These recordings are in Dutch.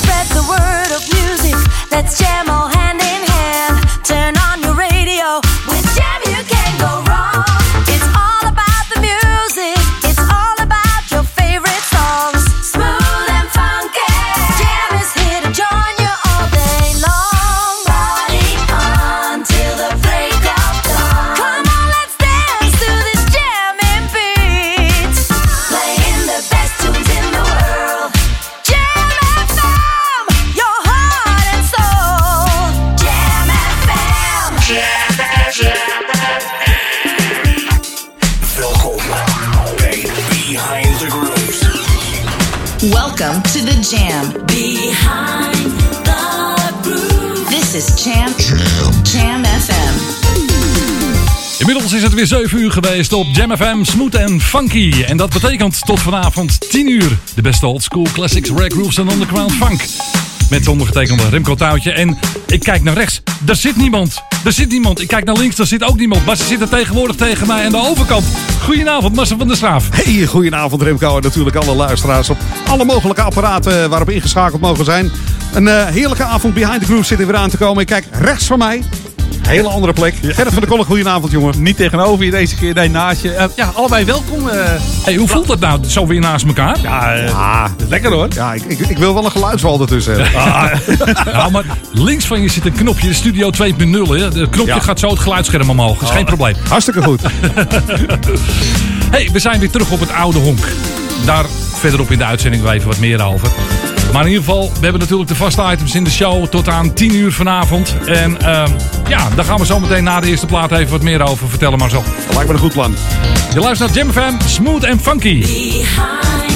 Spread the word of music. Let's jam all hand in hand. Turn is Jam. Jam, FM. Inmiddels is het weer 7 uur geweest op Jam FM Smooth en Funky. En dat betekent tot vanavond 10 uur de beste old school classics, rare grooves en underground funk. Met ondergetekende Remco Touwtje. En ik kijk naar rechts. Daar zit niemand. Er zit niemand. Ik kijk naar links. Daar zit ook niemand. Maar ze zitten tegenwoordig tegen mij aan de overkant. Goedenavond, Marcel van der Straaf. Hey, goedenavond Remco en natuurlijk alle luisteraars op alle mogelijke apparaten waarop ingeschakeld mogen zijn. Een eh, heerlijke avond behind the groove zit er weer aan te komen. Ik kijk rechts van mij. Hele andere plek. Gerrit van der Kolk, goedenavond jongen. Niet tegenover je deze keer, nee, naast je. Eh, ja, allebei welkom. eh. Hey, hoe voelt het nou zo weer naast elkaar? ja, Ah, lekker hoor. ja, ik, ik, ik wil wel een geluidswal ertussen hebben. Nou, maar links van je zit een knopje. De Studio 2.0. hè. Het knopje Ja. gaat zo het geluidsscherm omhoog. Dat is geen probleem. Hartstikke goed. Hey, we zijn weer terug op het oude honk. Daar verderop in de uitzending wel even wat meer over. Maar in ieder geval, we hebben natuurlijk de vaste items in de show tot aan 10 uur vanavond. En ehm, ja, daar gaan we zo meteen na de eerste plaat even wat meer over vertellen, maar zo. Dat lijkt me een goed plan. Je luistert naar Jam FM, Smooth and Funky. Behind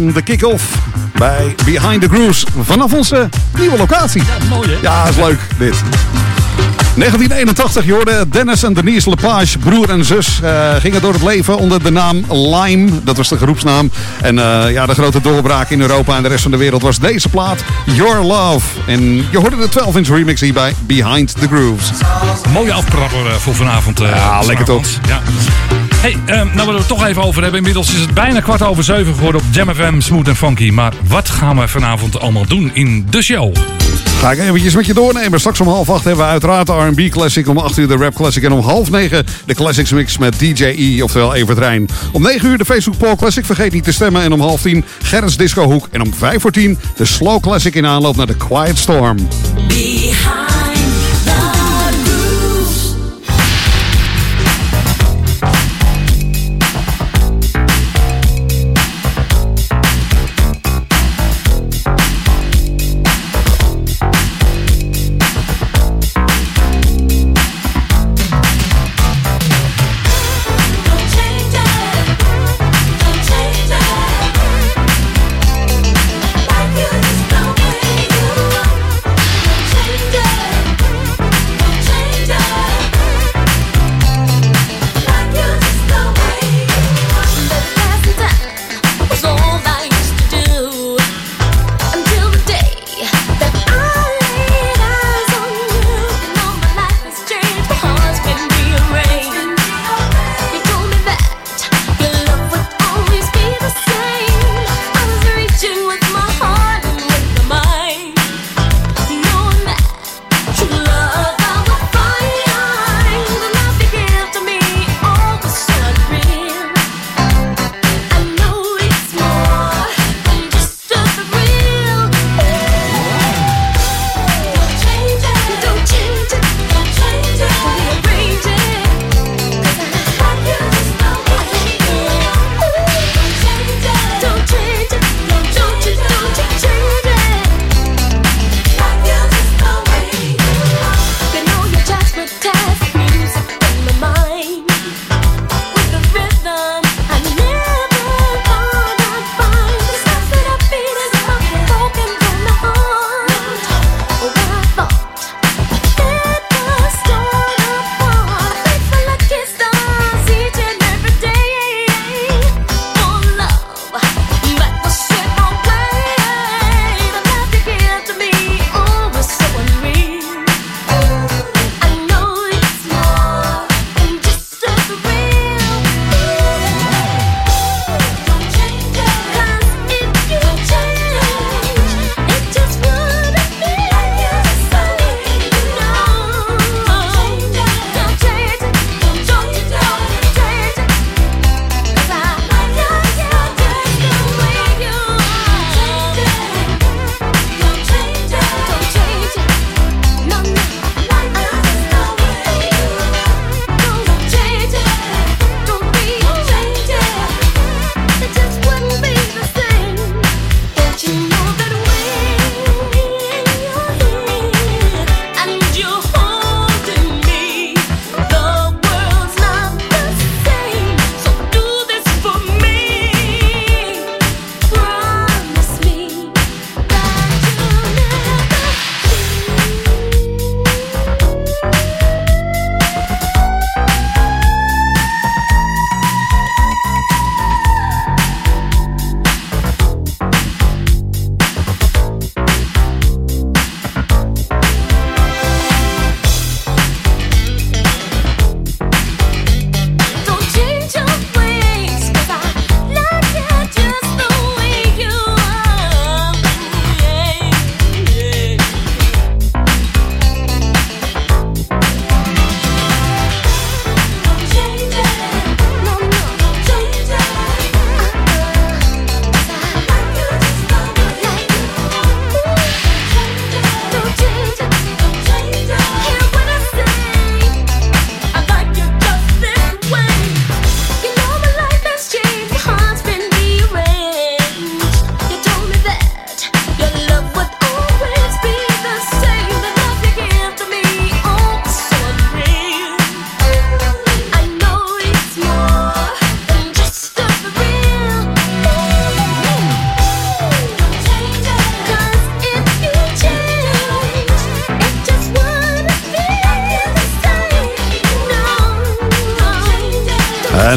de kick-off bij Behind the Grooves. Vanaf onze nieuwe locatie. Mooi hè? Ja, is leuk dit. 1981, je hoorde Dennis en Denise Lepage, broer en zus, eh, gingen door het leven onder de naam Lime. Dat was de groepsnaam. En eh, ja, de grote doorbraak in Europa en de rest van de wereld was deze plaat, Your Love. En je hoorde de 12-inch remix hier bij Behind the Grooves. Mooie afkrabber eh, voor vanavond. eh, Ja, lekker toch? Ja. Hey, ehm, nou we er toch even over hebben. Inmiddels is het bijna kwart over zeven geworden op Jam FM Smooth en Funky. Maar wat gaan we vanavond allemaal doen in de show? Ga ik eventjes met je doornemen. Straks om half acht hebben we uiteraard de R&B Classic. Om acht uur de Rap Classic. En om half negen de Classics Mix met DJ E, oftewel Evert Rijn. Om negen uur de Facebook Poll Classic. Vergeet niet te stemmen. En om half tien Gerrits Disco Hoek. En om vijf voor tien de Slow Classic in aanloop naar de Quiet Storm. Behind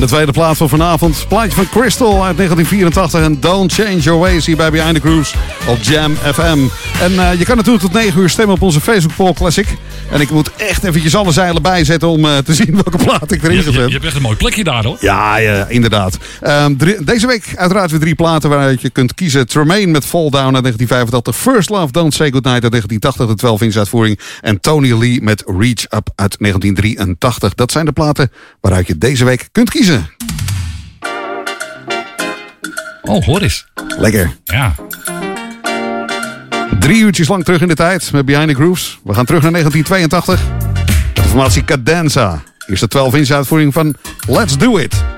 tweede plaat van vanavond. Plaatje van Crystal uit 1984. En Don't Change Your Ways hier bij Behind the Grooves op Jam FM. En eh, je kan natuurlijk tot 9 uur stemmen op onze Facebook poll Classic. En ik moet echt eventjes alle zeilen bijzetten om eh, te zien welke plaat ik erin gezet je, heb. je hebt echt een mooi plekje daar hoor. Ja, ja, inderdaad. Ehm, drie- deze week uiteraard weer drie platen waaruit je kunt kiezen. Tremaine met Fall Down uit 1985. First Love, Don't Say Goodnight uit 1980, de 12 inch uitvoering. En Tony Lee met Reach Up uit 1983. Dat zijn de platen waaruit je deze week kunt kiezen. Oh, hoor eens. Lekker. Ja. Drie uurtjes lang terug in de tijd met Behind the Grooves. We gaan terug naar 1982. De formatie Cadenza. Hier is de 12 inch uitvoering van Let's Do It.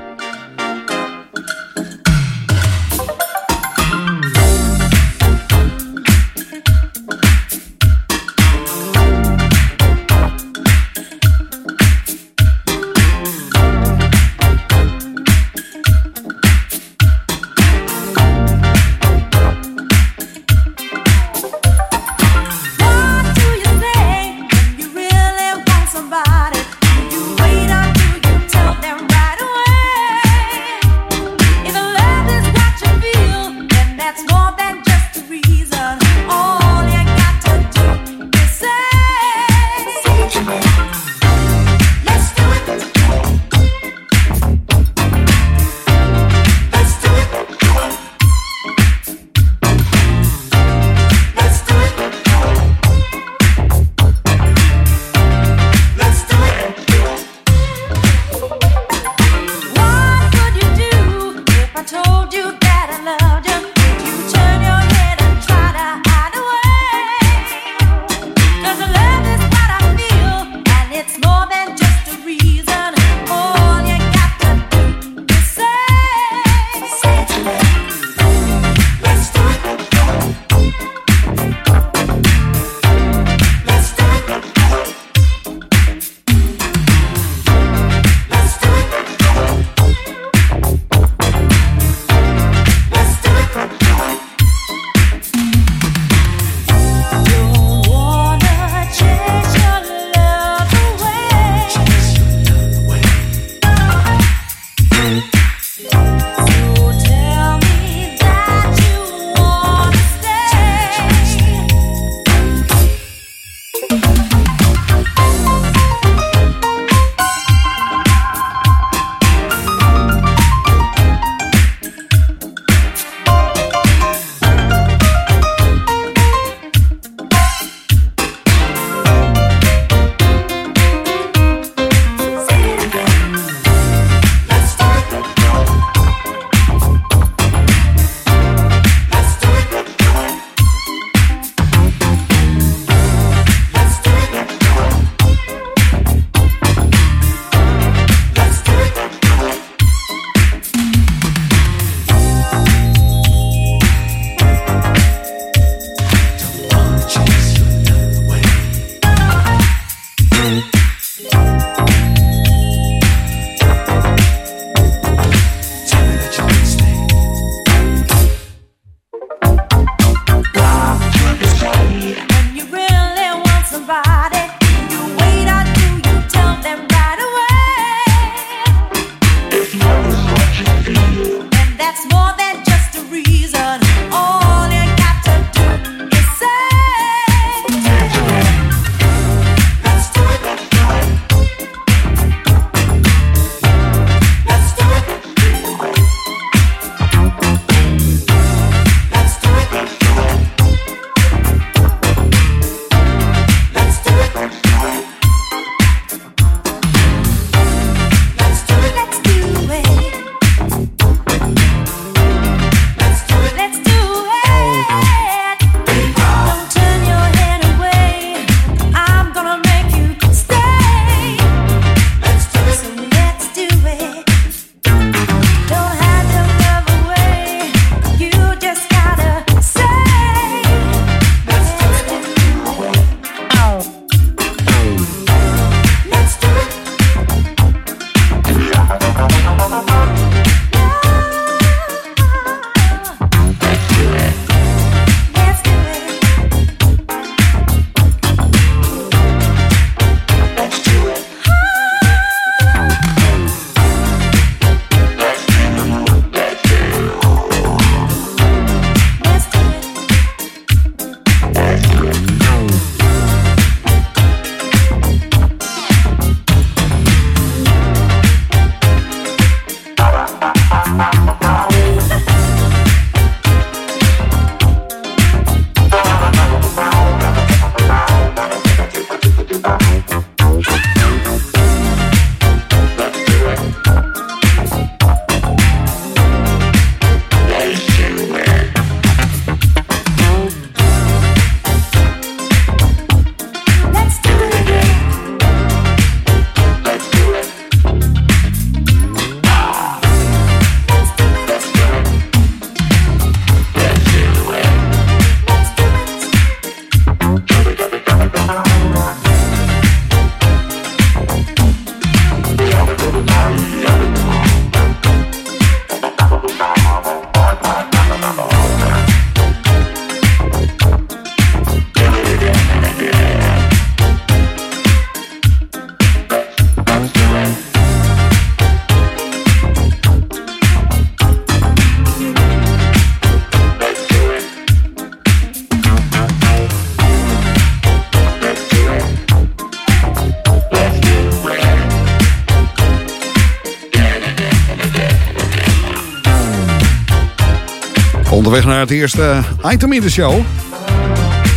Eerste item in de show.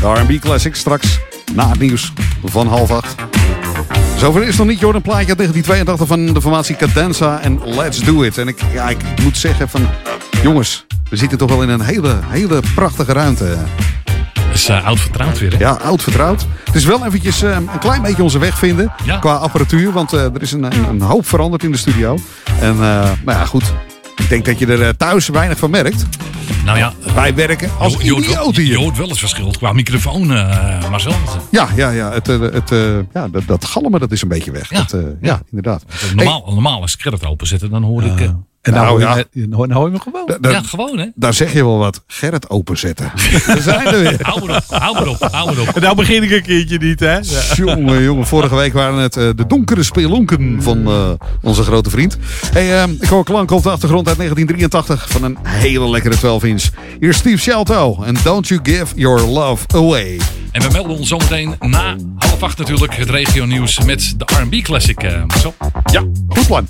De R&B Classic straks na het nieuws van half acht. Zover is nog niet, Jordan Plaatje uit 1982 van de formatie Cadenza en Let's Do It. En ik, ja, ik moet zeggen van, jongens, we zitten toch wel in een hele, hele prachtige ruimte. Dat is eh, oud vertrouwd weer, hè? Ja, oud vertrouwd. Het is wel eventjes eh, een klein beetje onze weg vinden Ja. qua apparatuur. Want eh, er is een, een, hoop veranderd in de studio. En nou ja, goed. Ik denk dat je er thuis weinig van merkt. Nou ja, Wij werken als je, je hoort wel, idioten je hier. hoort wel het verschil qua microfoon, eh Marcel. Ja, ja, ja. Het, eh, het, eh, ja dat, dat galmen dat is een beetje weg. Ja. Dat, eh, ja, inderdaad. Normaal, normaal als ik het openzetten, dan hoor ik... eh, En nou, Nou, hoor je, nou hoor je me gewoon. Da- da- ja, gewoon hè. Daar zeg je wel wat. Gerrit openzetten. We zijn er weer. Hou maar op, hou maar op, hou maar op. En nou begin ik een keertje niet, hè? Jongen, jongen. Vorige week waren het eh, de donkere spelonken van eh, onze grote vriend. Hey, eh, ik hoor klank op de achtergrond uit 1983 van een hele lekkere 12 inch. Hier is Steve Shelto en Don't You Give Your Love Away. En we melden ons zometeen na half acht natuurlijk het regio nieuws met de R&B classic, eh Marcel. Ja, goed plan.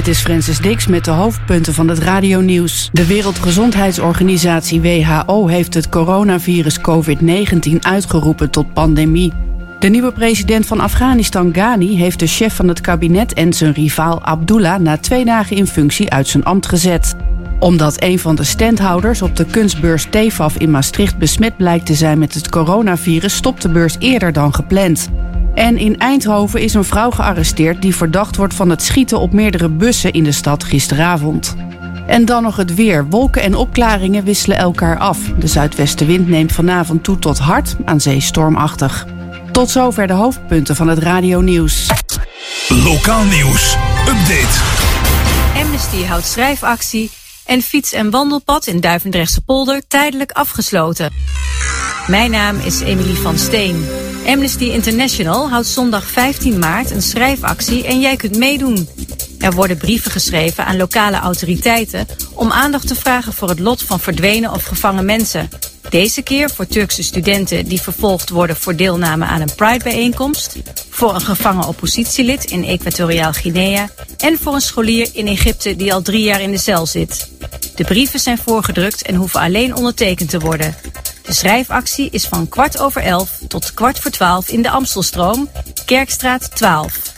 Dit is Francis Dix met de hoofdpunten van het radionieuws. De Wereldgezondheidsorganisatie WHO heeft het coronavirus COVID-19 uitgeroepen tot pandemie. De nieuwe president van Afghanistan, Ghani, heeft de chef van het kabinet en zijn rivaal Abdullah na twee dagen in functie uit zijn ambt gezet. Omdat een van de standhouders op de kunstbeurs TEFAF in Maastricht besmet blijkt te zijn met het coronavirus, stopt de beurs eerder dan gepland. En in Eindhoven is een vrouw gearresteerd die verdacht wordt van het schieten op meerdere bussen in de stad gisteravond. En dan nog het weer. Wolken en opklaringen wisselen elkaar af. De zuidwestenwind neemt vanavond toe tot hard, aan zee stormachtig. Tot zover de hoofdpunten van het radionieuws. Lokaal nieuws. Update. Amnesty houdt schrijfactie en fiets- en wandelpad in Duivendrechtse polder tijdelijk afgesloten. Mijn naam is Emilie van Steen. Amnesty International houdt zondag 15 maart een schrijfactie en jij kunt meedoen. Er worden brieven geschreven aan lokale autoriteiten om aandacht te vragen voor het lot van verdwenen of gevangen mensen. Deze keer voor Turkse studenten die vervolgd worden voor deelname aan een Pride-bijeenkomst, voor een gevangen oppositielid in Equatoriaal Guinea en voor een scholier in Egypte die al drie jaar in de cel zit. De brieven zijn voorgedrukt en hoeven alleen ondertekend te worden. De schrijfactie is van kwart over elf tot kwart voor twaalf in de Amstelstroom, Kerkstraat 12.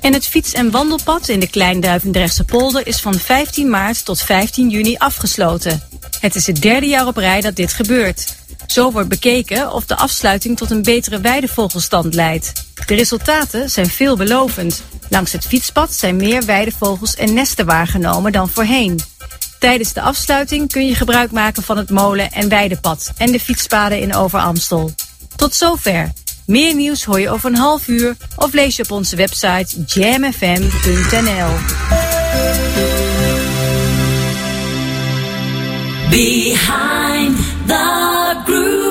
En het fiets- en wandelpad in de Kleinduivendrechtse polder is van 15 maart tot 15 juni afgesloten. Het is het derde jaar op rij dat dit gebeurt. Zo wordt bekeken of de afsluiting tot een betere weidevogelstand leidt. De resultaten zijn veelbelovend. Langs het fietspad zijn meer weidevogels en nesten waargenomen dan voorheen. Tijdens de afsluiting kun je gebruik maken van het molen- en weidepad en de fietspaden in Overamstel. Tot zover. Meer nieuws hoor je over een half uur of lees je op onze website jamfm.nl. Behind the groove.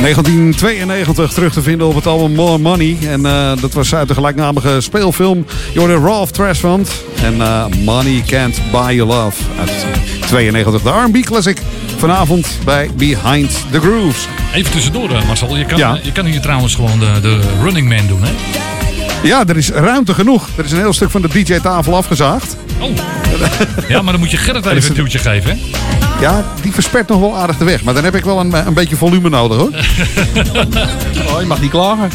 1992 terug te vinden op het album More Money. En eh, dat was uit de gelijknamige speelfilm. Je hoorde Ralph Trashfund. En eh, Money Can't Buy Your Love. Uit 92. De R&B classic. Vanavond bij Behind the Grooves. Even tussendoor, eh, Marcel. Je kan, Ja. je kan hier trouwens gewoon de, de running man doen, hè? Ja, er is ruimte genoeg. Er is een heel stuk van de DJ-tafel afgezaagd. Oh. Ja, maar dan moet je Gerrit even een duwtje geven, hè? Ja, die verspert nog wel aardig de weg. Maar dan heb ik wel een, een beetje volume nodig hoor. Oh, je mag niet klagen.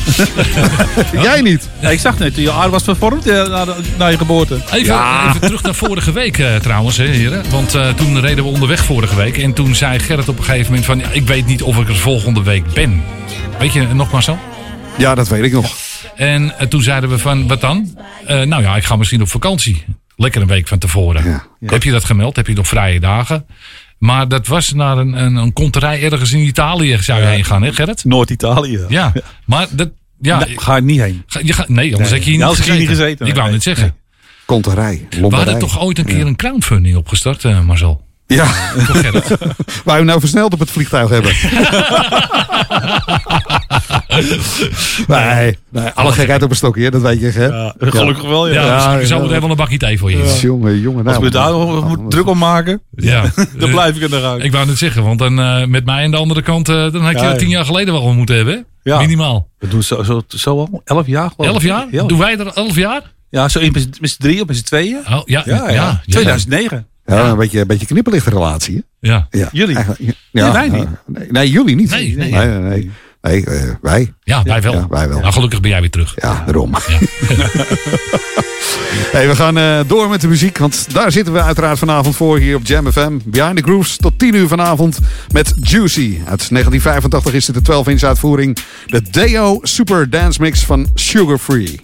Jij niet? Ja, ik zag net, toen je aard was vervormd eh, na, de- na je geboorte. Even, even terug naar vorige week eh, trouwens, hè, heren. Want eh, toen reden we onderweg vorige week. En toen zei Gerrit op een gegeven moment van... Ja, ik weet niet of ik er volgende week ben. Weet je nog maar zo? Ja, dat weet ik nog. En eh, toen zeiden we van, wat dan? Eh, nou ja, ik ga misschien op vakantie. Lekker een week van tevoren. Heb je dat gemeld? Heb je nog vrije dagen? Maar dat was naar een, een, een konterij ergens in Italië zou je heen gaan, hè Gerrit? Noord-Italië. Ja, maar dat... Ja, ga ik niet heen. Ga- je gaat, nee, anders Nee. heb je hier niet je gezeten. niet gezeten. Ik wou Nee. net zeggen. Konterij, We hadden toch ooit een keer een crowdfunding opgestart, eh Marcel? Ja. Waar we nou versneld op het vliegtuig hebben. nee, nee, alle gekheid op een stokje, dat weet je. Hè? gelukkig wel, ja. Ja, Ja, dus zo ja. meteen wel een bakje thee voor je. Ja. Jongen, jongen. Als nou, we daar nog moet druk om maken, Ja. dan blijf ik er eruit. Ik wou net zeggen, want dan, eh, met mij aan de andere kant, eh, dan had je Ja, dat tien ja. jaar geleden wel moeten hebben. hè? Ja. Minimaal. We doen zo, zo, zo al, elf jaar geloof ik. Elf jaar? Ja, Doen wij er elf jaar? ja zo in met z'n- drieën of met z'n tweeën. Oh, ja, Ja, ja. ja. 2009. Ja, een beetje, een beetje relatie. Hè? Ja. Ja, Jullie? Nee, wij niet. Nee, nee, jullie niet. Nee, nee. nee, nee, eh, wij. Ja, wij wel. Ja, wij wel. Nou, gelukkig ben jij weer terug. Ja, daarom. hey, we gaan eh, door met de muziek, want daar zitten we uiteraard vanavond voor hier op Jam FM. Behind the Grooves tot 10 uur vanavond met Juicy. Uit 1985 is dit de 12-inch uitvoering. De Deo Super Dance Mix van Sugar Free.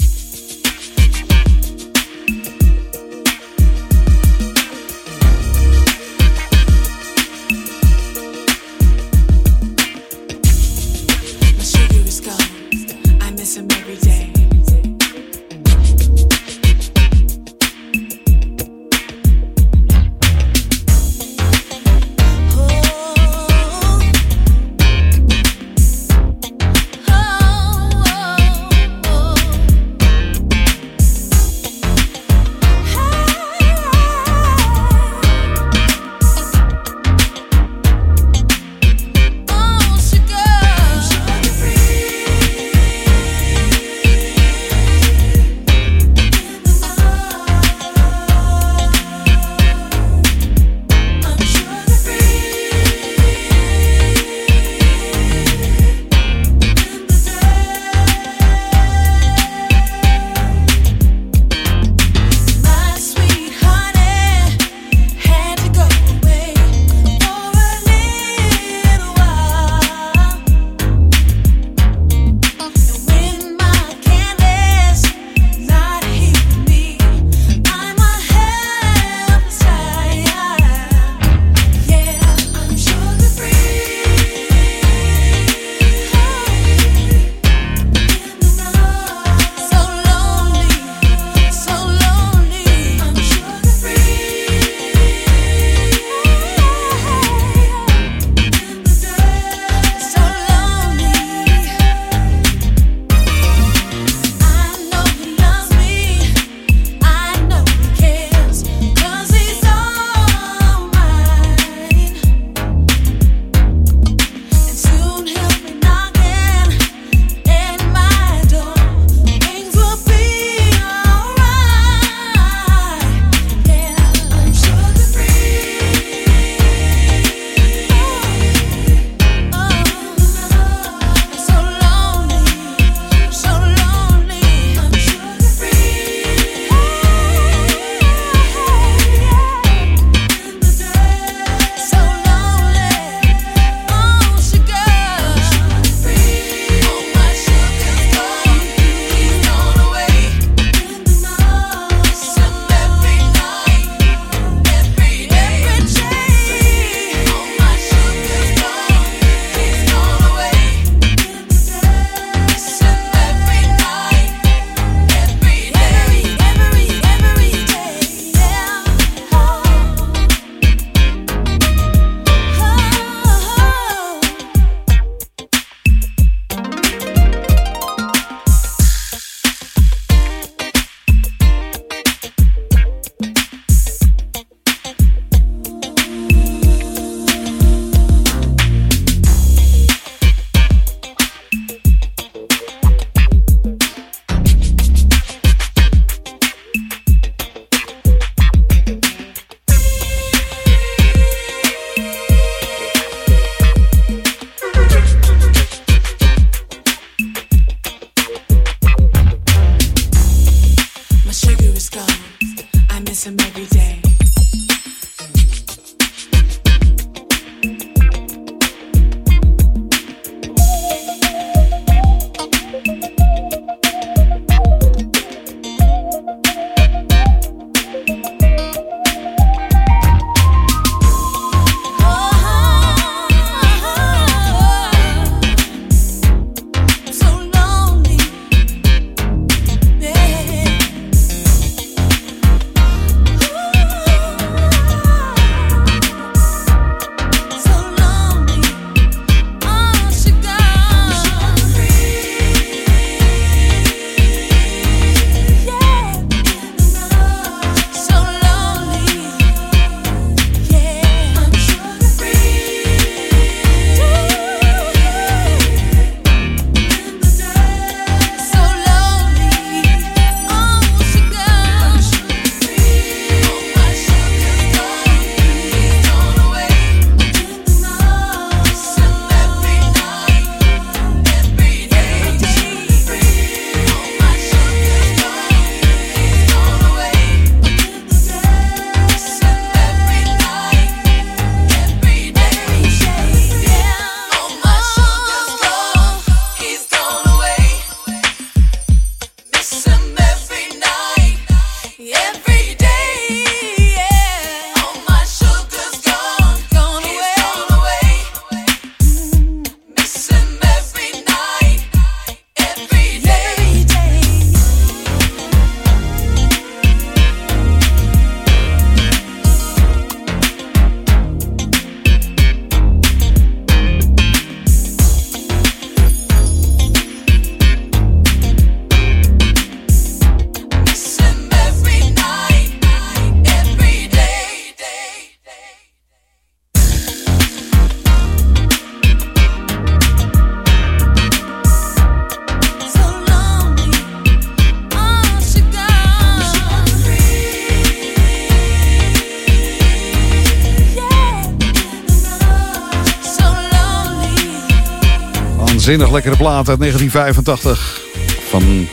Waanzinnig lekkere plaat uit 1985 van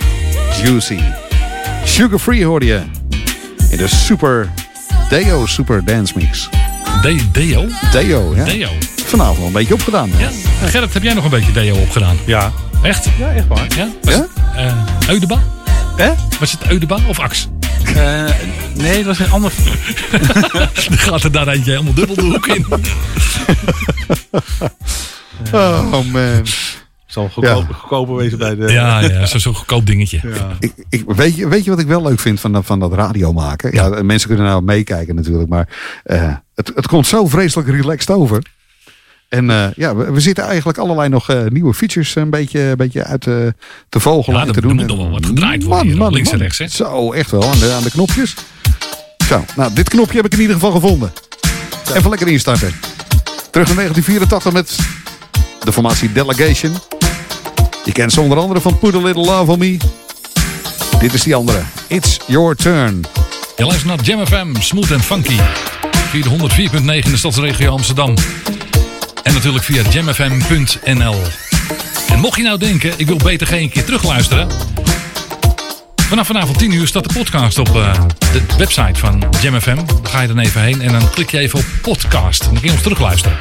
Juicy. Sugar Free hoorde je in de Super Deo Super Dance Mix. De Deo? Deo, ja. Deo. Vanavond al een beetje opgedaan. Ja. Gerrit, heb jij nog een beetje Deo opgedaan? Ja. Echt? Ja, echt waar. Ja? Was Ja? het, eh, Eudeba? Hè? Was het Eudeba of Ax? Eh, nee, dat was een ander... Dan gaat er daar eentje helemaal dubbel de hoek in. Oh man. Zal goedkoop, goedkoper wezen bij de... Ja, ja zo'n zo goedkoop dingetje. Ik, ik, weet, je, weet je wat ik wel leuk vind van, dat- van dat radio maken? Ja, mensen kunnen nou meekijken natuurlijk, maar eh, het, het komt zo vreselijk relaxed over. En eh, ja, we, we zitten eigenlijk allerlei nog eh, nieuwe features een beetje, een beetje uit te, te vogelen Ja, en te doen. er moet nog wel wat gedraaid worden hier, op links en rechts, hè? Zo, echt wel, aan de, aan de knopjes. Zo, nou, dit knopje heb ik in ieder geval gevonden. Even lekker instarten. Terug naar 1984 met de formatie Delegation. Je kent ze onder andere van Put a Little Love on Me. Dit is die andere. It's Your Turn. Je luistert naar Jam FM, smooth en funky. Via de 104.9 in de stadsregio Amsterdam. En natuurlijk via jamfm.nl. En mocht je nou denken, ik wil beter geen keer terugluisteren. Vanaf vanavond 10 uur staat de podcast op eh, de website van Jam FM. Dan ga je dan even heen en dan klik je even op podcast. En dan kun je ons terugluisteren.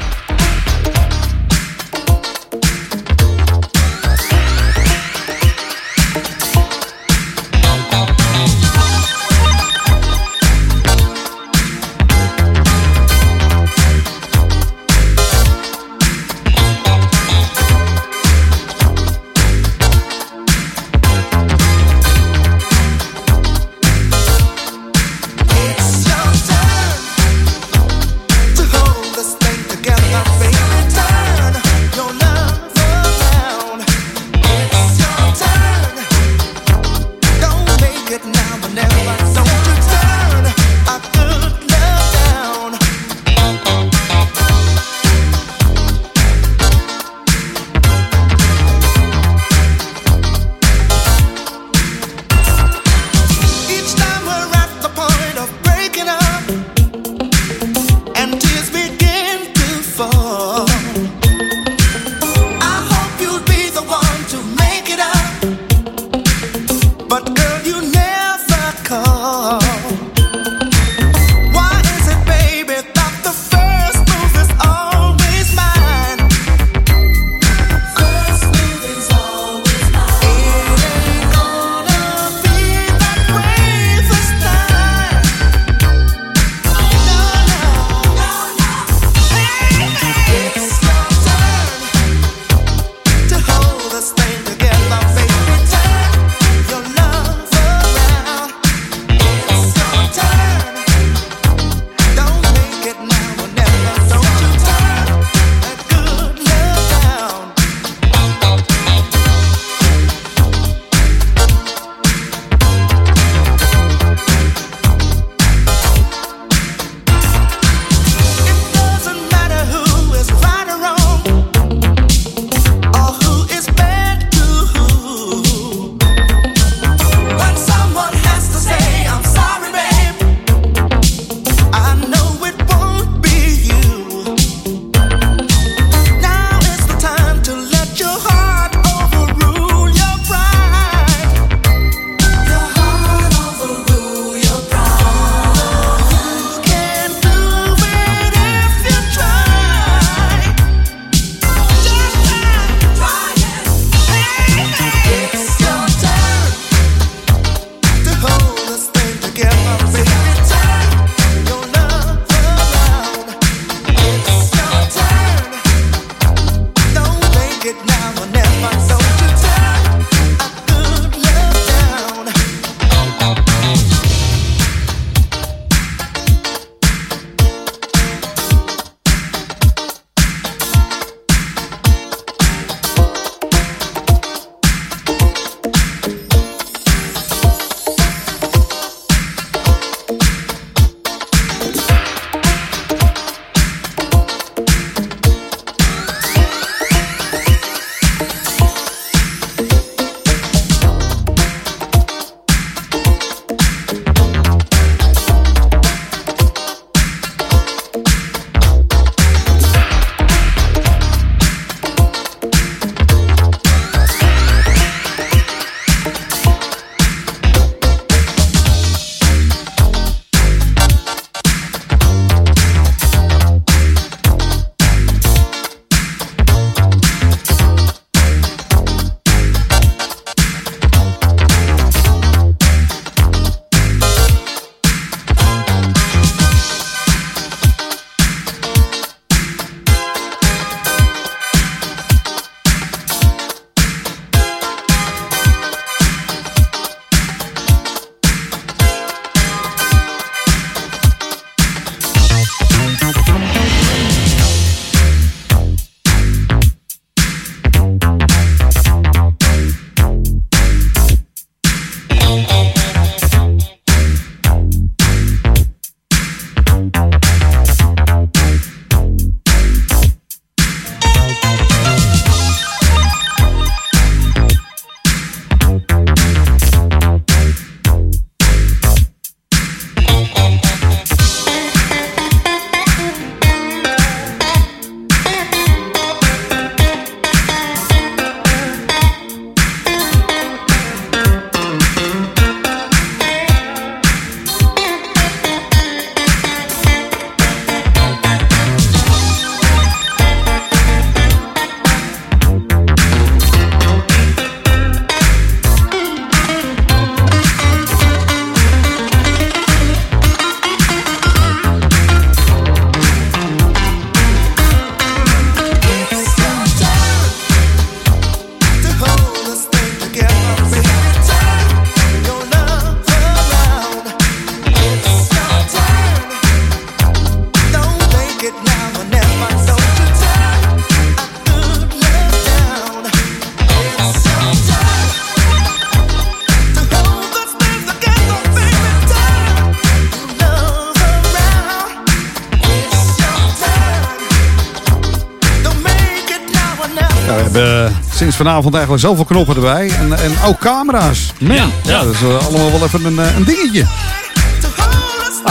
Vanavond eigenlijk zoveel knoppen erbij. En, en ook camera's. Man, ja, ja. dat is eh, allemaal wel even een, eh, een dingetje.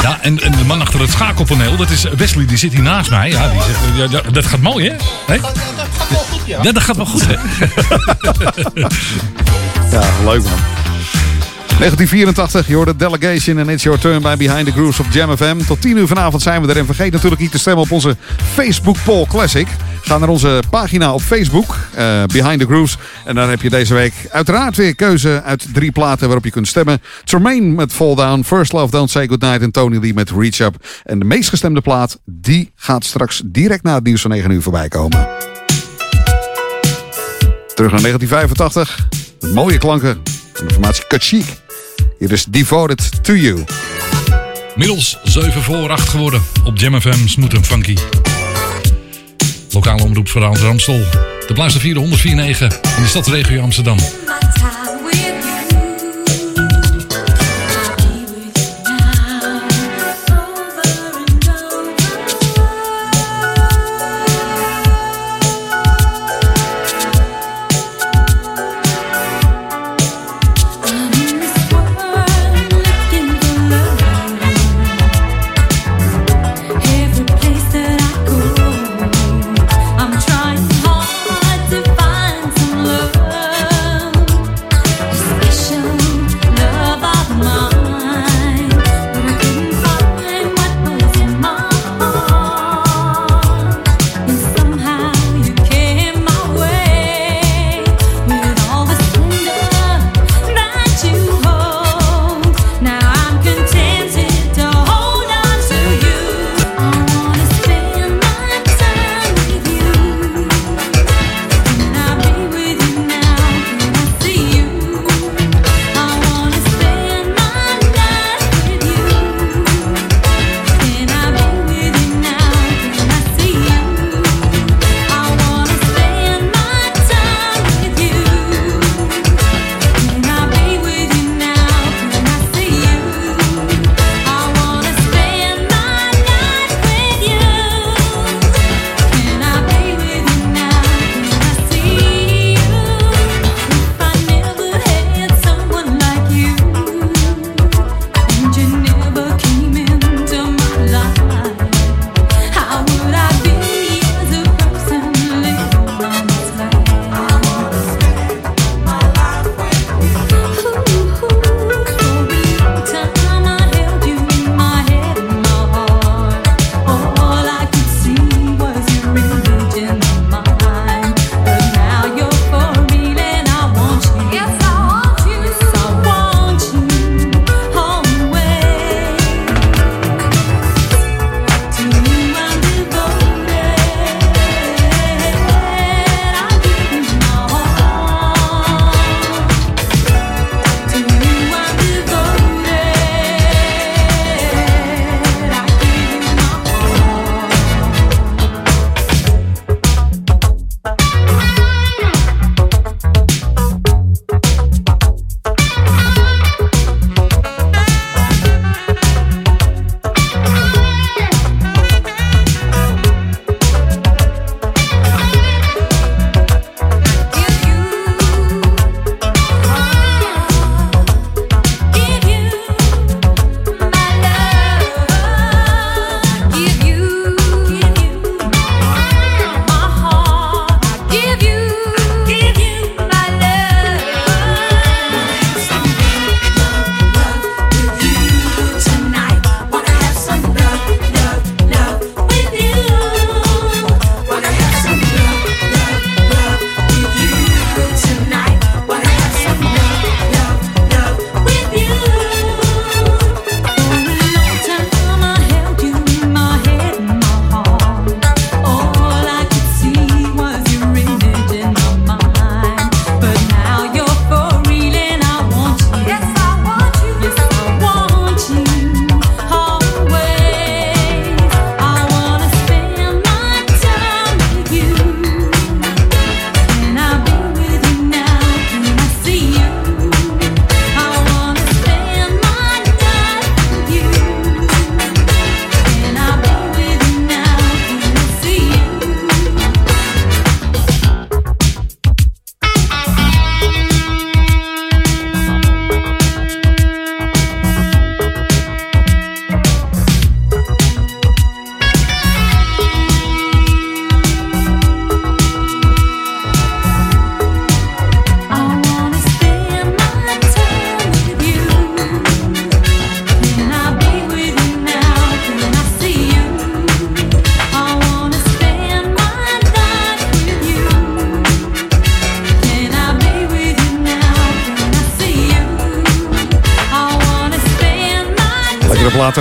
Ja, en, en de man achter het schakelpaneel, dat is Wesley, die zit hier naast mij. Ja, die zegt, ja, ja, dat gaat mooi, hè? Hè? Ja, dat gaat wel goed, hè? Ja, leuk man. 1984, je hoorde Delegation en It's Your Turn bij Behind the Grooves op Jam FM. Tot 10 uur vanavond zijn we er. En vergeet natuurlijk niet te stemmen op onze Facebook Poll Classic. Ga naar onze pagina op Facebook, eh, Behind the Grooves. En daar heb je deze week uiteraard weer keuze uit drie platen waarop je kunt stemmen. Tremaine met Fall Down, First Love Don't Say Goodnight en Tony Lee met Reach Up. En de meest gestemde plaat, die gaat straks direct na het nieuws van 9 uur voorbij komen. Terug naar 1985. De mooie klanken van de formatie Chic. Hier is Devoted to You. Middels 7 voor 8 geworden op Jam FM Smooth Funky. Lokale omroep voor Ramstel. De Pluister 404.9 in de stadsregio Amsterdam.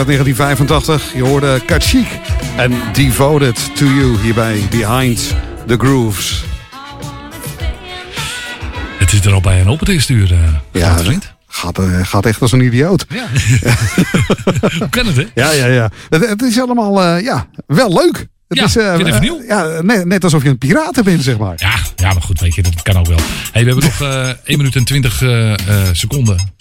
Uit 1985. Je hoorde Kachik en Devoted to You hierbij Behind the Grooves. Het zit er al bij een op het eerste uur, eh, Ja, vriend. gaat, eh, gaat echt als een idioot. Ja. Kan het, hè? Ja, ja, ja. Het, het is allemaal eh, ja, wel leuk. Het Ja, is, vind nieuw? ja, net, net alsof je een piraten bent, zeg maar. Ja, ja, maar goed, weet je, dat kan ook wel. Hey, we hebben nog eh 1 minuut en 20 eh, eh, seconden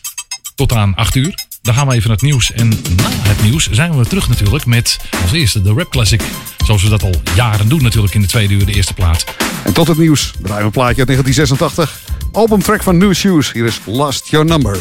tot aan 8 uur. Dan gaan we even naar het nieuws. En na het nieuws zijn we terug natuurlijk met als eerste de Rap Classic. Zoals we dat al jaren doen natuurlijk in de tweede uur, de eerste plaat. En tot het nieuws draaien we een plaatje uit 1986. Albumtrack van New Shoes. Hier is Lost Your Number.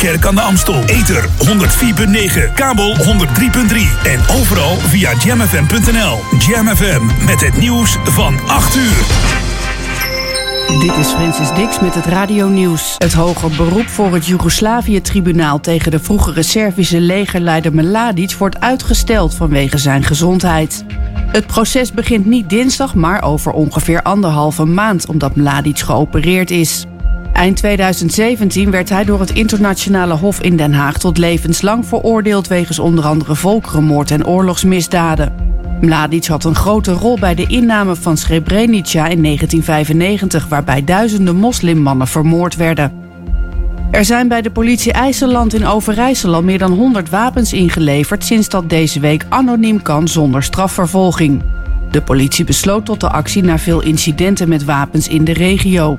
Ouderkerk aan de Amstel. Ether 104.9, kabel 103.3 en overal via jamfm.nl. Jam FM met het nieuws van 8 uur. Dit is Francis Dix met het radionieuws. Het hoger beroep voor het Joegoslavië-tribunaal tegen de vroegere Servische legerleider Mladic wordt uitgesteld vanwege zijn gezondheid. Het proces begint niet dinsdag, maar over ongeveer anderhalve maand, omdat Mladic geopereerd is. Eind 2017 werd hij door het internationale hof in Den Haag tot levenslang veroordeeld wegens onder andere volkerenmoord en oorlogsmisdaden. Mladic had een grote rol bij de inname van Srebrenica in 1995, waarbij duizenden moslimmannen vermoord werden. Er zijn bij de politie IJsseland in Overijssel al meer dan 100 wapens ingeleverd sinds dat deze week anoniem kan zonder strafvervolging. De politie besloot tot de actie na veel incidenten met wapens in de regio.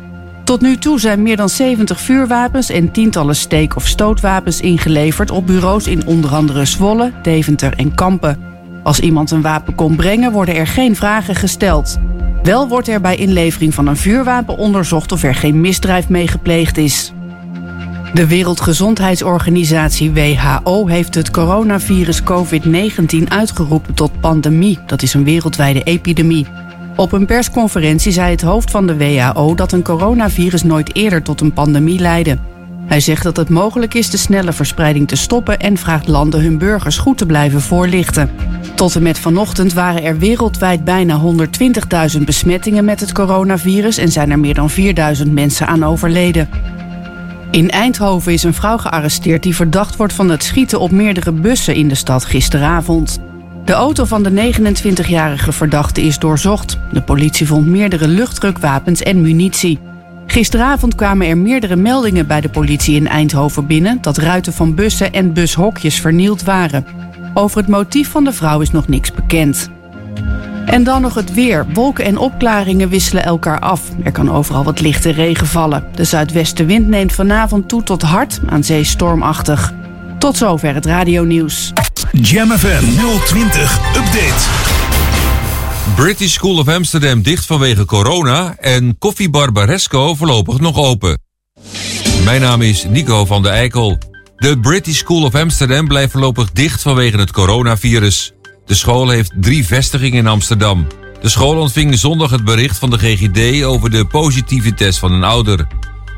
Tot nu toe zijn meer dan 70 vuurwapens en tientallen steek- of stootwapens ingeleverd op bureaus in onder andere Zwolle, Deventer en Kampen. Als iemand een wapen komt brengen, worden er geen vragen gesteld. Wel wordt er bij inlevering van een vuurwapen onderzocht of er geen misdrijf mee gepleegd is. De Wereldgezondheidsorganisatie WHO heeft het coronavirus COVID-19 uitgeroepen tot pandemie. Dat is een wereldwijde epidemie. Op een persconferentie zei het hoofd van de WHO dat een coronavirus nooit eerder tot een pandemie leidde. Hij zegt dat het mogelijk is de snelle verspreiding te stoppen en vraagt landen hun burgers goed te blijven voorlichten. Tot en met vanochtend waren er wereldwijd bijna 120.000 besmettingen met het coronavirus en zijn er meer dan 4000 mensen aan overleden. In Eindhoven is een vrouw gearresteerd die verdacht wordt van het schieten op meerdere bussen in de stad gisteravond. De auto van de 29-jarige verdachte is doorzocht. De politie vond meerdere luchtdrukwapens en munitie. Gisteravond kwamen er meerdere meldingen bij de politie in Eindhoven binnen dat ruiten van bussen en bushokjes vernield waren. Over het motief van de vrouw is nog niks bekend. En dan nog het weer. Wolken en opklaringen wisselen elkaar af. Er kan overal wat lichte regen vallen. De zuidwestenwind neemt vanavond toe tot hard, aan zee stormachtig. Tot zover het radionieuws. Jam FM 020 Update. British School of Amsterdam dicht vanwege corona en Koffiebar Baresco voorlopig nog open. Mijn naam is Nico van der Eikel. De British School of Amsterdam blijft voorlopig dicht vanwege het coronavirus. De school heeft drie vestigingen in Amsterdam. De school ontving zondag het bericht van de GGD over de positieve test van een ouder.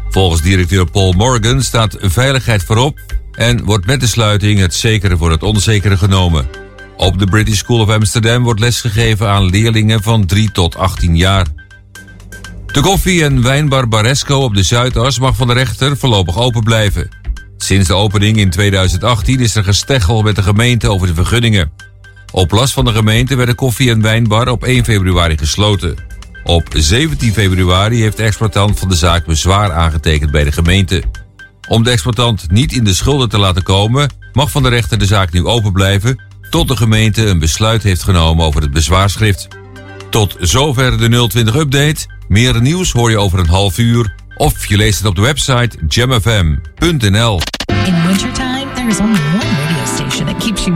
Volgens directeur Paul Morgan staat veiligheid voorop en wordt met de sluiting het zekere voor het onzekere genomen. Op de British School of Amsterdam wordt lesgegeven aan leerlingen van 3 tot 18 jaar. De koffie- en wijnbar Baresco op de Zuidas mag van de rechter voorlopig open blijven. Sinds de opening in 2018 is er gesteggel met de gemeente over de vergunningen. Op last van de gemeente werd de koffie- en wijnbar op 1 februari gesloten. Op 17 februari heeft de exploitant van de zaak bezwaar aangetekend bij de gemeente. Om de exploitant niet in de schulden te laten komen, mag van de rechter de zaak nu open blijven tot de gemeente een besluit heeft genomen over het bezwaarschrift. Tot zover de 020 update. Meer nieuws hoor je over een half uur of je leest het op de website jamfm.nl. In wintertime, there is only one radio station that keeps you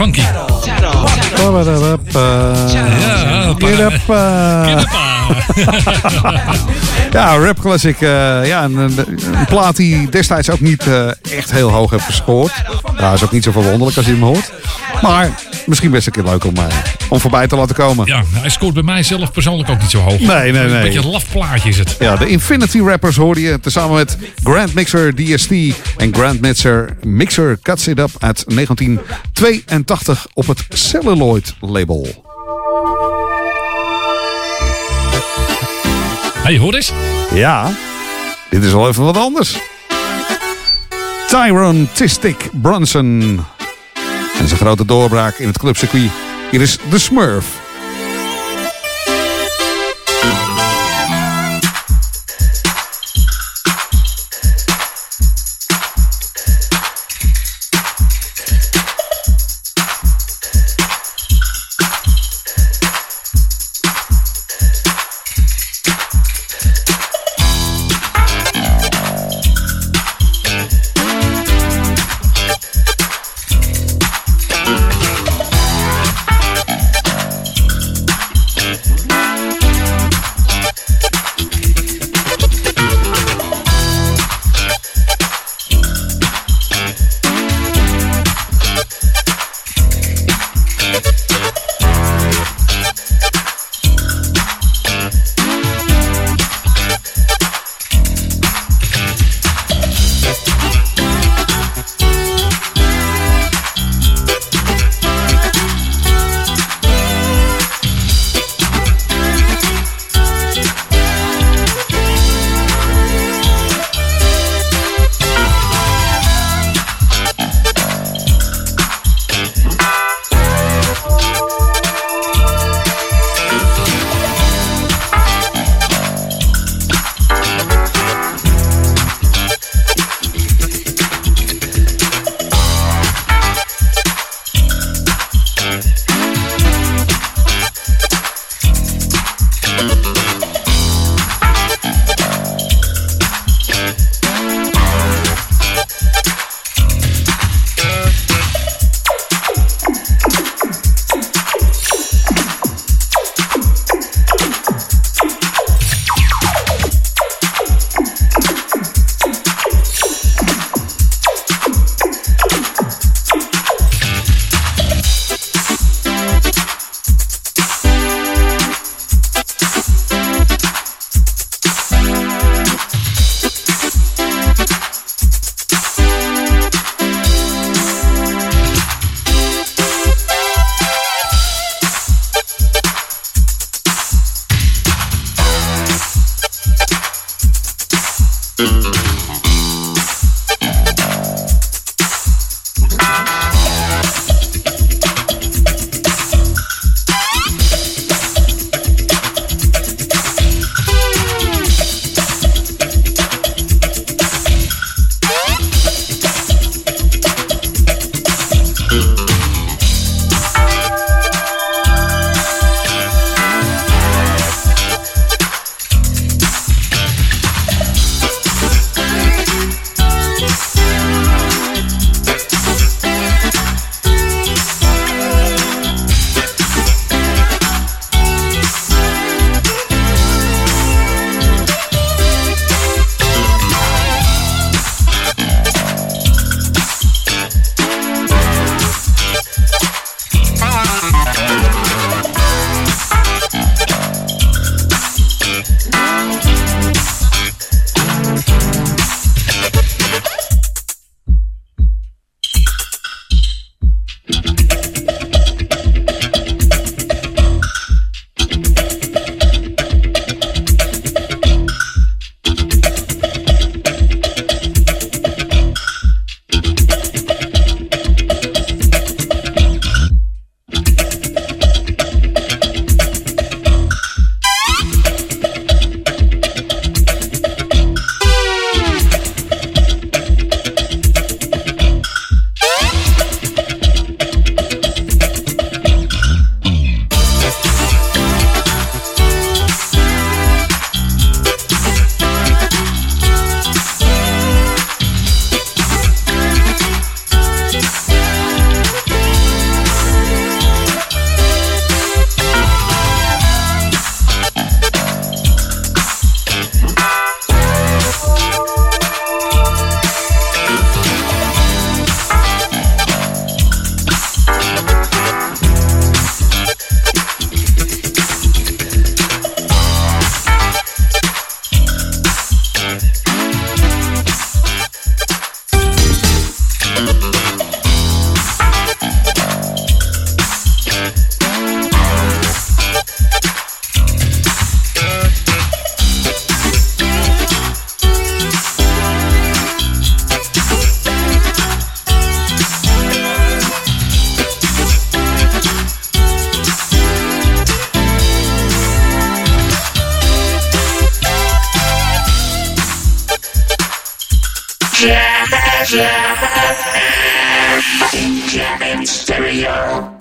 Funky. Ja, ja, rap classic. eh, ja, een, een, een plaat die destijds ook niet eh, echt heel hoog heeft gescoord. Ja, is ook niet zo verwonderlijk als je hem hoort. Maar misschien best een keer leuk om, eh, om voorbij te laten komen. Ja, hij scoort bij mij zelf persoonlijk ook niet zo hoog. Nee, nee, Een nee. beetje een laf plaatje is het. Ja, de Infinity Rappers hoorde je tezamen met Grand Mixer DST en Grand Mixer Mixer Cuts It Up uit 1982 op het Celluloid label. Hey, hoor eens. Ja, dit is wel even wat anders. Tyrone Tistic Brunson. En zijn grote doorbraak in het clubcircuit. Hier is The Smurf. Jam in stereo.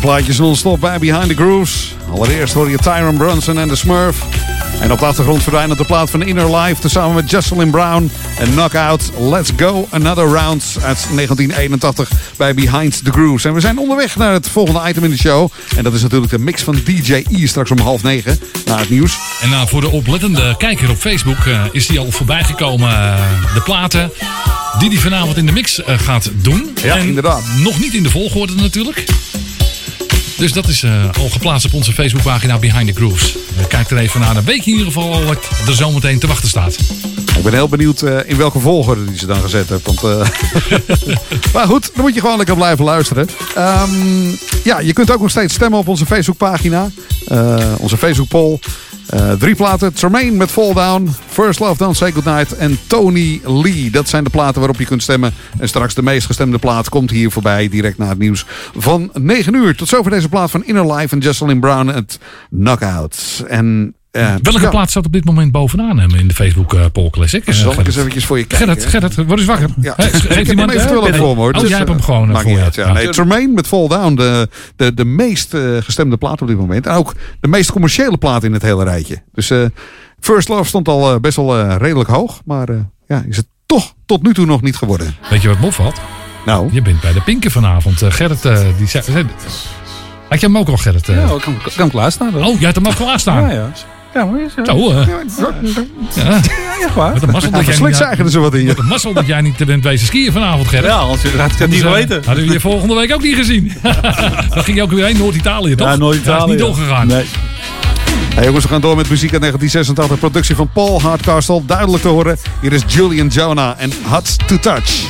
Plaatjes non-stop bij Behind the Grooves. Allereerst hoor je Tyron Brunson en de Smurf. En op de achtergrond verdwijnt de plaat van Inner Life... tezamen met Jocelyn Brown en Knockout. Let's Go Another Round uit 1981 bij Behind the Grooves. En we zijn onderweg naar het volgende item in de show. En dat is natuurlijk de mix van DJ E straks om half negen na het nieuws. En nou, voor de oplettende kijker op Facebook eh, is die al voorbij gekomen. eh, de platen die hij vanavond in de mix gaat doen. Ja, en inderdaad. Nog niet in de volgorde natuurlijk. Dus dat is eh, al geplaatst op onze Facebookpagina Behind the Grooves. Eh, kijk er even naar. Dan weet je in ieder geval al wat er zometeen te wachten staat. Ik ben heel benieuwd eh, in welke volgorde die ze dan gezet hebben. Want, maar goed, dan moet je gewoon lekker blijven luisteren. Ehm, ja, je kunt ook nog steeds stemmen op onze Facebookpagina. Onze Facebook poll. Eh, drie platen. Tremaine met Fall Down. First Love Don't Say Goodnight. En Tony Lee. Dat zijn de platen waarop je kunt stemmen. En straks de meest gestemde plaat komt hier voorbij. Direct na het nieuws van 9 uur. Tot zover deze plaat van Inner Life en Jocelyn Brown. Het Knockout. En... eh, Welke ja, plaat staat op dit moment bovenaan hem in de Facebook eh Poll Classic? Eh, Zal ik Gerrit? eens eventjes voor je kijken? Gerrit, Gerrit, word eens wakker. Ja. Hè, ik Geef heb iemand hem eventueel ook voor me hoor. Oh, Dus, jij hebt eh, hem gewoon eh, maakt voor niet je. uit, ja. Nee, Tremaine met Fall Down, de, de, de meest eh, gestemde plaat op dit moment. En ook de meest commerciële plaat in het hele rijtje. Dus eh, First Love stond al eh, best wel eh, redelijk hoog. Maar eh, ja, is het toch tot nu toe nog niet geworden. Weet je wat me opvalt? Nou? Je bent bij de Pinken vanavond. Eh, Gerrit, eh, die zei... Had je hem ook al, Gerrit? eh? Ja, ik kan, kan hem klaarstaan. Oh, jij hebt hem al klaarstaan? Ja, ja. Ja, is, Zo, eh. Ja. echt waar. Wat een mazzel dat jij niet- er zo wat in je. Wat een mazzel dat jij niet bent wezen skiën vanavond, Gerrit. Ja, had ik het niet geweten. Hadden we je volgende week ook niet gezien. Dan ging je ook weer heen, Noord-Italië, toch? Ja, Noord-Italië, Dat is niet doorgegaan. Nee. Hey jongens, we gaan door met muziek uit 1986. Productie van Paul Hardcastle. Duidelijk te horen. Hier is Julian Jonah en Hot to Touch.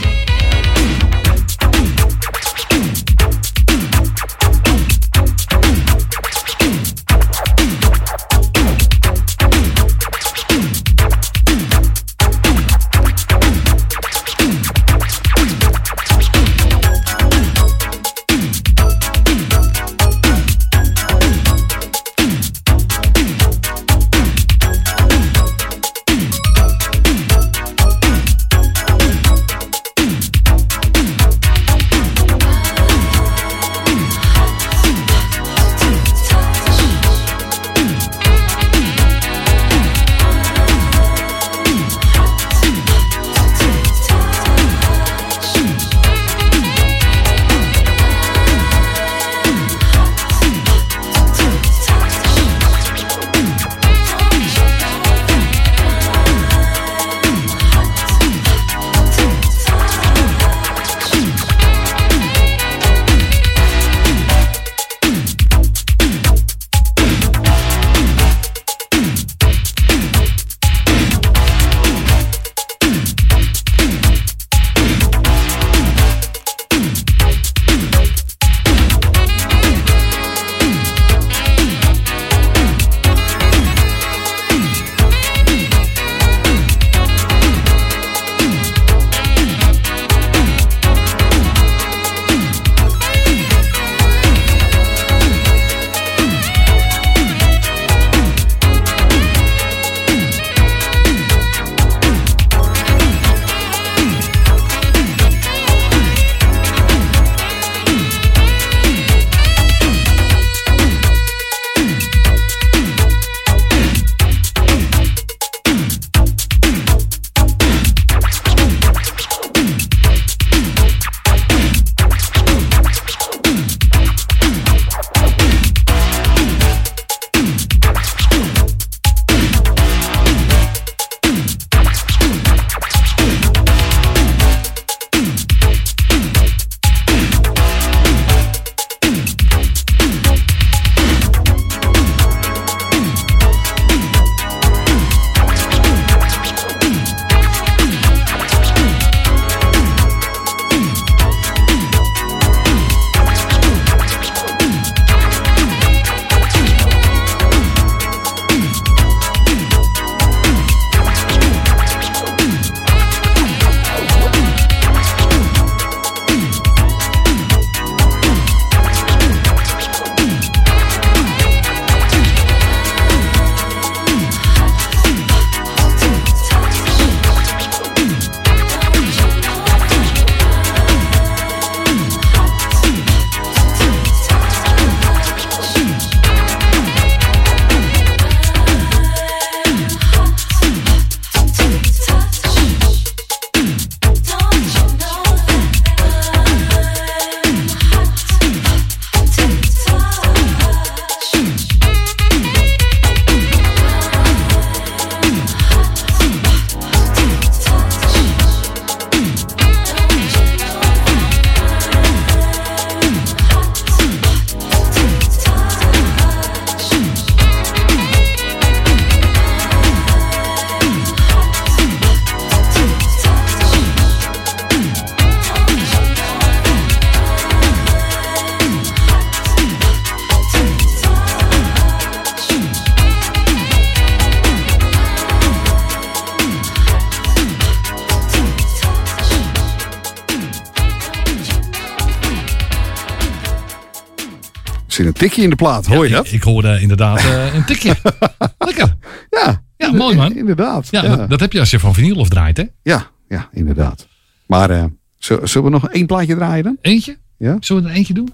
Zit een tikje in de plaat, hoor je dat? Ik, ik hoorde inderdaad eh, een tikje. Lekker. Ja. Ja, mooi man. Inderdaad. Ja, ja. Dat, dat heb je als je van vinyl of draait, hè? Ja, ja, inderdaad. Maar eh, zullen zullen we nog één plaatje draaien dan? Eentje? Ja. Zullen we er eentje doen?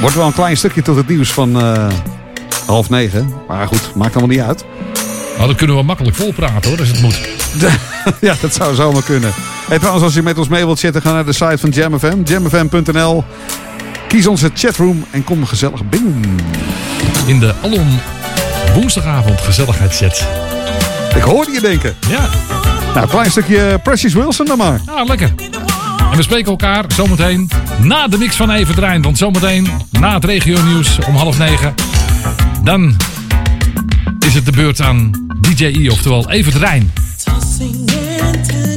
Wordt wel een klein stukje tot het nieuws van eh, half negen. Maar goed, maakt allemaal niet uit. Nou, dan kunnen we makkelijk volpraten hoor, als het moet. ja, dat zou zomaar kunnen. Hey, trouwens, als je met ons mee wilt zitten, ga naar de site van JamFM. Jamfm.nl. Kies onze chatroom en kom gezellig binnen. In de Alom woensdagavond gezelligheidset. Ik hoorde je denken. Ja. Nou, klein stukje Precious Wilson dan maar. Ah, lekker. En we spreken elkaar zometeen na de mix van Even Drijn. Want zometeen na het regio nieuws om half negen. Dan is het de beurt aan DJI, oftewel Even Drijn. Tossing and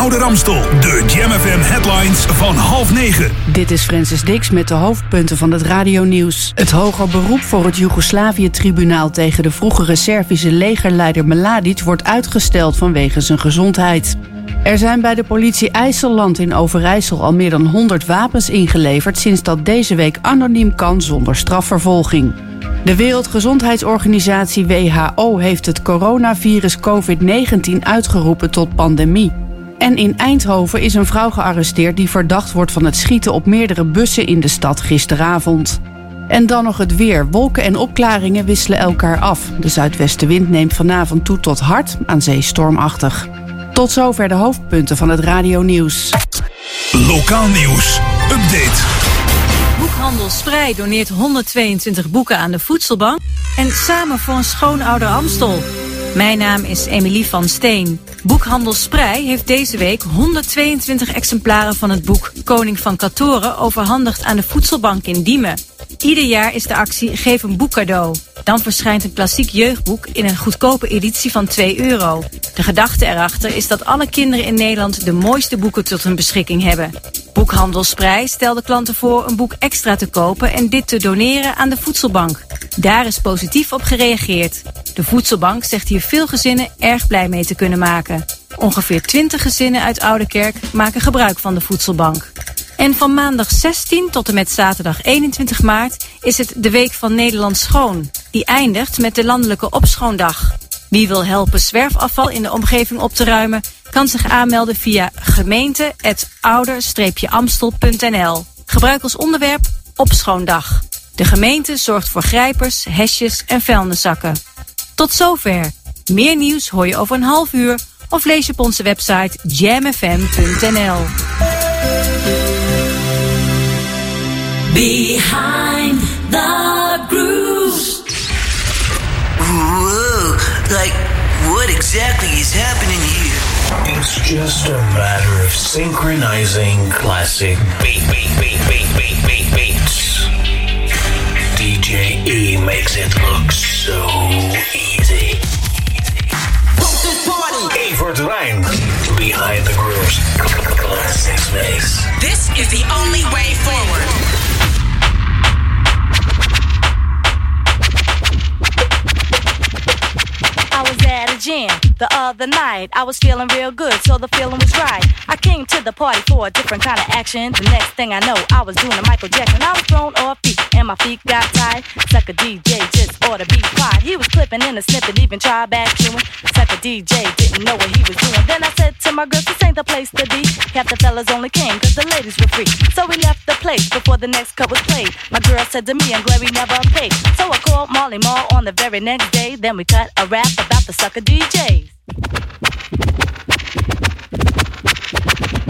Oude Ramstel. De Jam headlines van half negen. Dit is Francis Dix met de hoofdpunten van het radionieuws. Het hoger beroep voor het Joegoslavië-tribunaal tegen de vroegere Servische legerleider Mladic wordt uitgesteld vanwege zijn gezondheid. Er zijn bij de politie IJsselland in Overijssel al meer dan 100 wapens ingeleverd sinds dat deze week anoniem kan zonder strafvervolging. De Wereldgezondheidsorganisatie WHO heeft het coronavirus COVID-19 uitgeroepen tot pandemie. En in Eindhoven is een vrouw gearresteerd die verdacht wordt van het schieten op meerdere bussen in de stad gisteravond. En dan nog het weer. Wolken en opklaringen wisselen elkaar af. De zuidwestenwind neemt vanavond toe tot hard, aan zee stormachtig. Tot zover de hoofdpunten van het radionieuws. Lokaal nieuws. Update. Boekhandel Sprij doneert 122 boeken aan de voedselbank. En samen voor een schoonouder Amstel. Mijn naam is Emilie van Steen. Boekhandel Sprij heeft deze week 122 exemplaren van het boek Koning van Katoren overhandigd aan de voedselbank in Diemen. Ieder jaar is de actie Geef een boek cadeau. Dan verschijnt een klassiek jeugdboek in een goedkope editie van 2 euro. De gedachte erachter is dat alle kinderen in Nederland de mooiste boeken tot hun beschikking hebben. Boekhandel Sprij stelde klanten voor een boek extra te kopen en dit te doneren aan de voedselbank. Daar is positief op gereageerd. De voedselbank zegt hier veel gezinnen erg blij mee te kunnen maken. Ongeveer 20 gezinnen uit Oudekerk maken gebruik van de voedselbank. En van maandag 16 tot en met zaterdag 21 maart is het de Week van Nederland Schoon. Die eindigt met de Landelijke Opschoondag. Wie wil helpen zwerfafval in de omgeving op te ruimen, kan zich aanmelden via gemeente.ouder-amstel.nl. Gebruik als onderwerp Opschoondag. De gemeente zorgt voor grijpers, hesjes en vuilniszakken. Tot zover. Meer nieuws hoor je over een half uur of lees je op onze website jamfm.nl. Behind the grooves. Whoa, like what exactly is happening here? It's just a matter of synchronizing classic beat, beat, beat, beat, beat, beat, beats. DJ E makes it look so easy. Evert Rijn, behind the grooves. This is the only way forward. The other night. I was feeling real good, so the feeling was right. I came to the party for a different kind of action. The next thing I know, I was doing a Michael Jackson. I was thrown off feet, and my feet got tied. Sucker DJ just ought to be quiet. He was clipping in a snippet, even tried back chewing. Sucker DJ didn't know what he was doing. Then I said to my girls, this ain't the place to be. Half the fellas only came cause the ladies were free. So we left the place before the next cut was played. My girl said to me, I'm glad we never paid. So I called Molly Mall on the very next day. Then we cut a rap about the sucker DJs. See to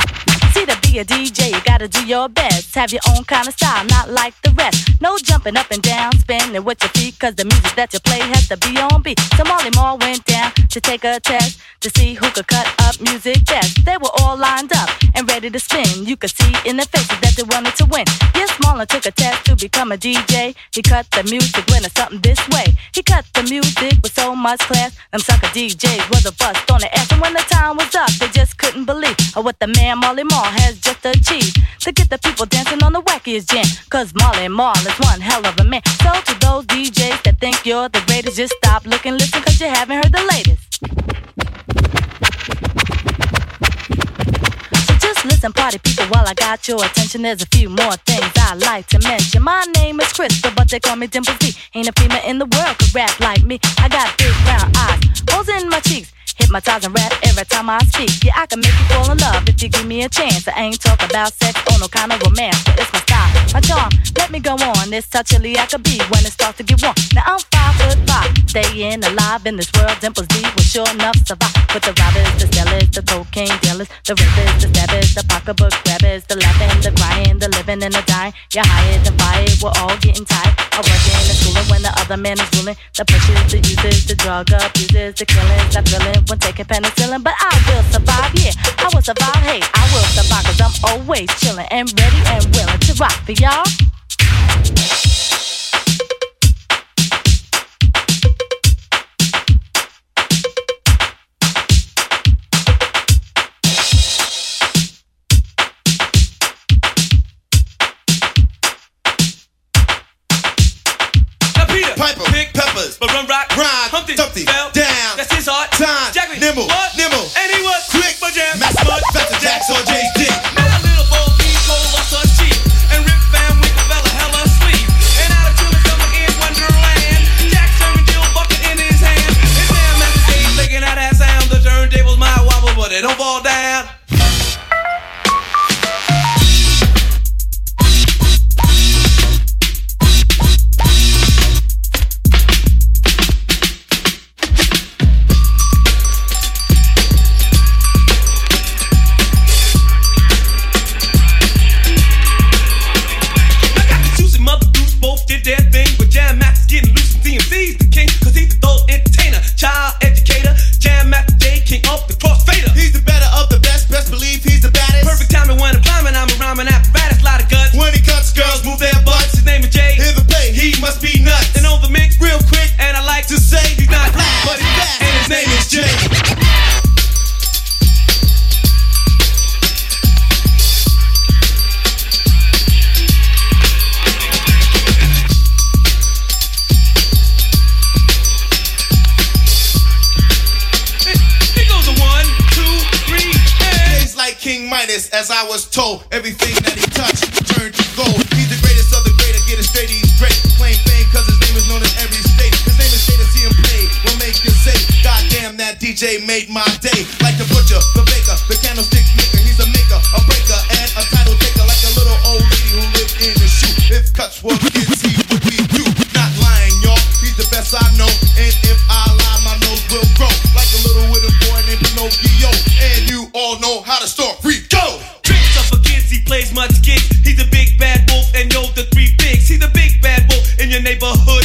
be a DJ, you gotta do your best. Have your own kind of style, not like the rest. No jumping up and down, spinning with your feet, cause the music that you play has to be on beat. So Molly Mall went down to take a test to see who could cut up music best. They were all lined up and ready to spin. You could see in their faces that they wanted to win. Yes, Marlon took a test to become a DJ. He cut the music when it's something this way. He cut the music with so much class. Them sucker DJs was a bust on the ass. And when the time was up, they just couldn't believe what the man Molly Marl has just achieved. To get the people dancing on the wackiest jam. Cause Marley Marl is one hell of a man. So to those DJs that think you're the greatest, just stop, look, and listen, cause you haven't heard the latest. So just listen, party people, while I got your attention. There's a few more things I like to mention. My name is Crystal, but they call me Dimples D. Ain't a female in the world could rap like me. I got big brown eyes, holes in my cheeks. Hypnotize and rap every time I speak. Yeah, I can make you fall in love if you give me a chance. I ain't talking about sex or no kind of romance, but it's my style, my charm. Let me go on. It's how chilly I could be when it starts to get warm. Now I'm five foot five, staying alive in this world. Dimples D will sure enough survive. With the robbers, the sellers, the cocaine dealers, the rapers, the stabbers, the pocketbook grabbers, the laughing, the crying, the living and the dying. You're hired and fired, we're all getting tired. I work in the schooling when the other man is ruling. The pushes, the users, the drug abusers, the killings, the thrilling when taking penicillin. But I will survive, yeah, I will survive. Hey, I will survive cause I'm always chilling and ready and willing to rock for y'all. Piper, pick peppers, but run rock, rhyme, Humpty, Dumpty, fell down. That's his heart, time, Jack, nimble, what? nimble, and he was As I was told. Everything that he touched turned to gold. He's the greatest of the great. I get it straight, he's great. Plain fame cause his name is known in every state. His name is Jay to see him play. Will make you say, God damn, that DJ made my day. Like the butcher, the baker, the candlestick maker. He's a maker, a breaker, and a title taker. Like a little old lady who lived in a shoe. If cuts were kids, neighborhood.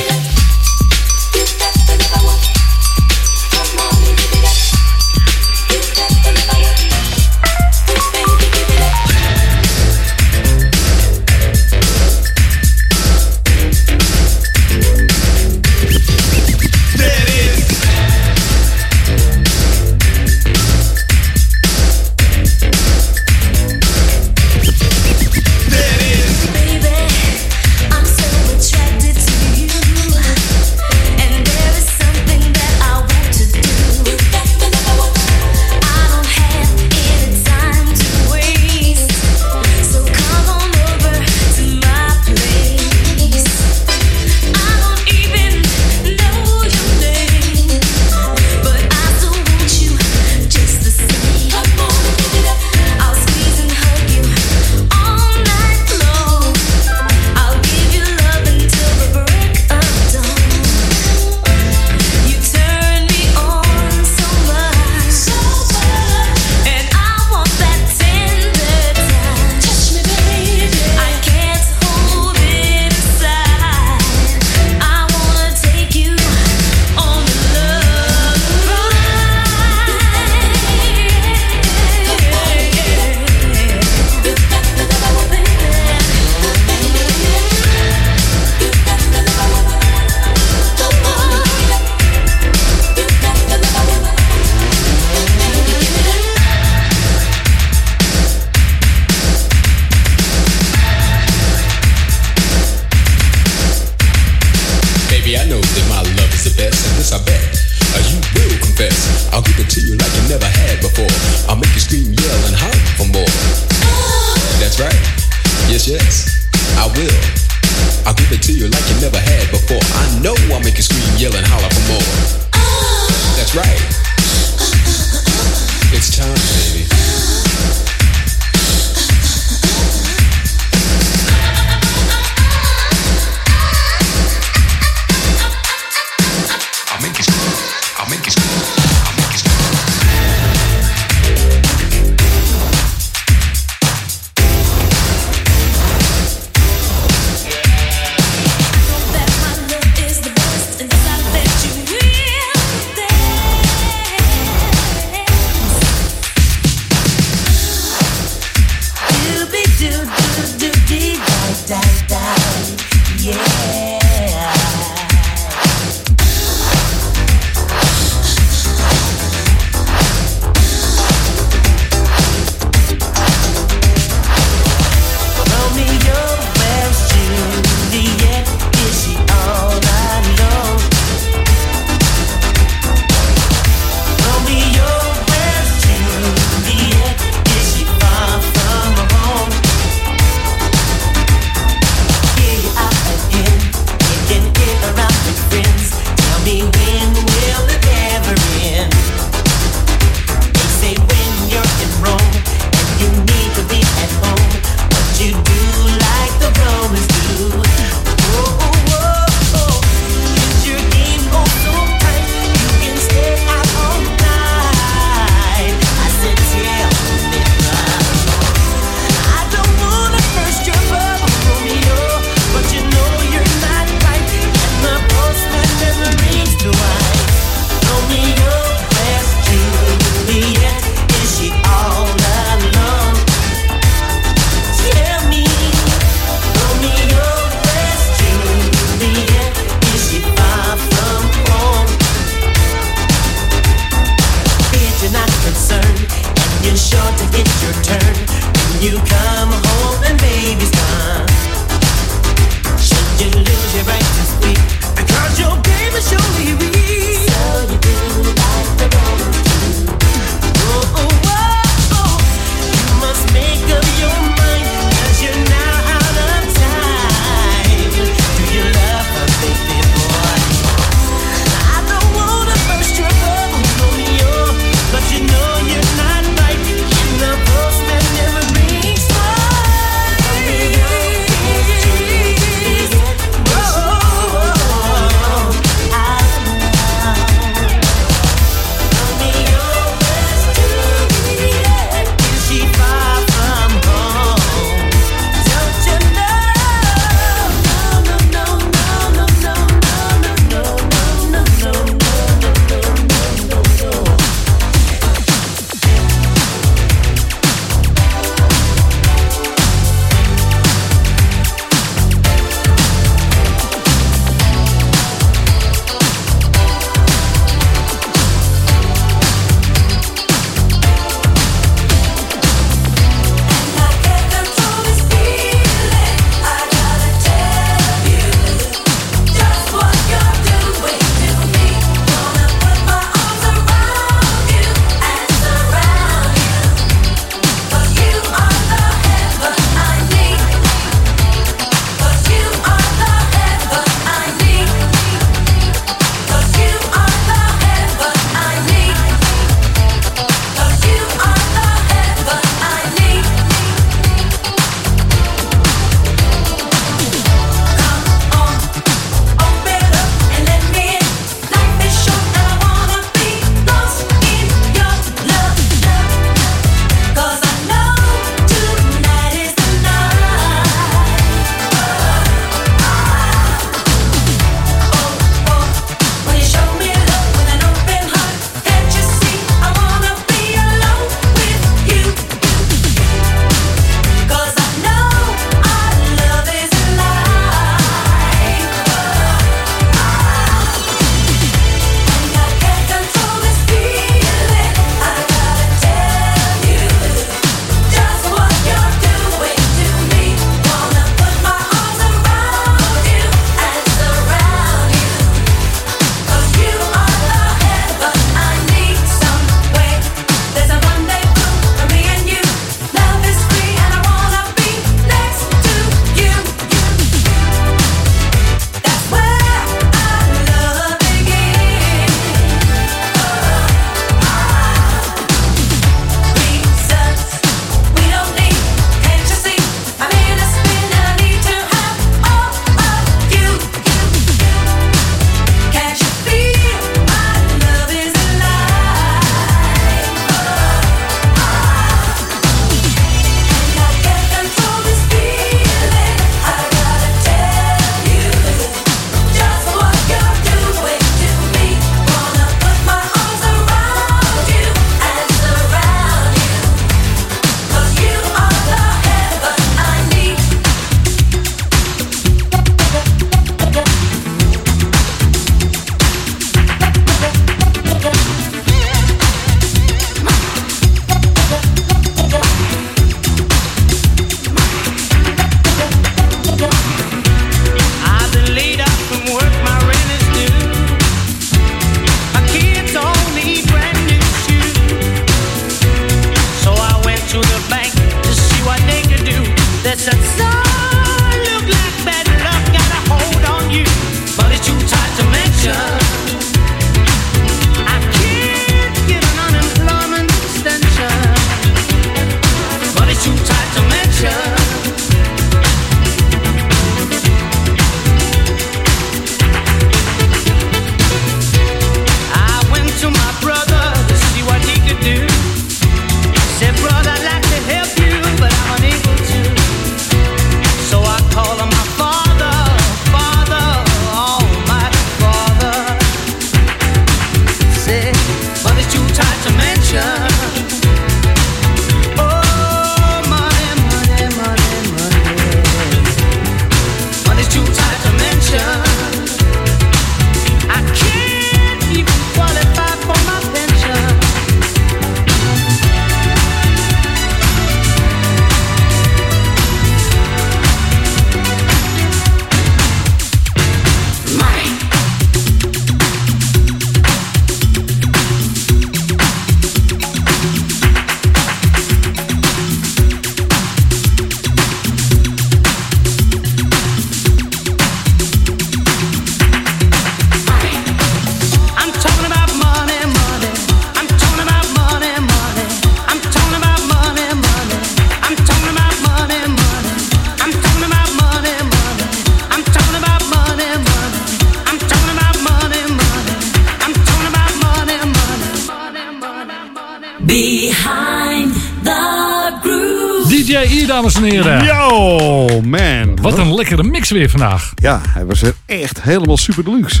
Weer vandaag. Ja, hij was er echt helemaal super deluxe.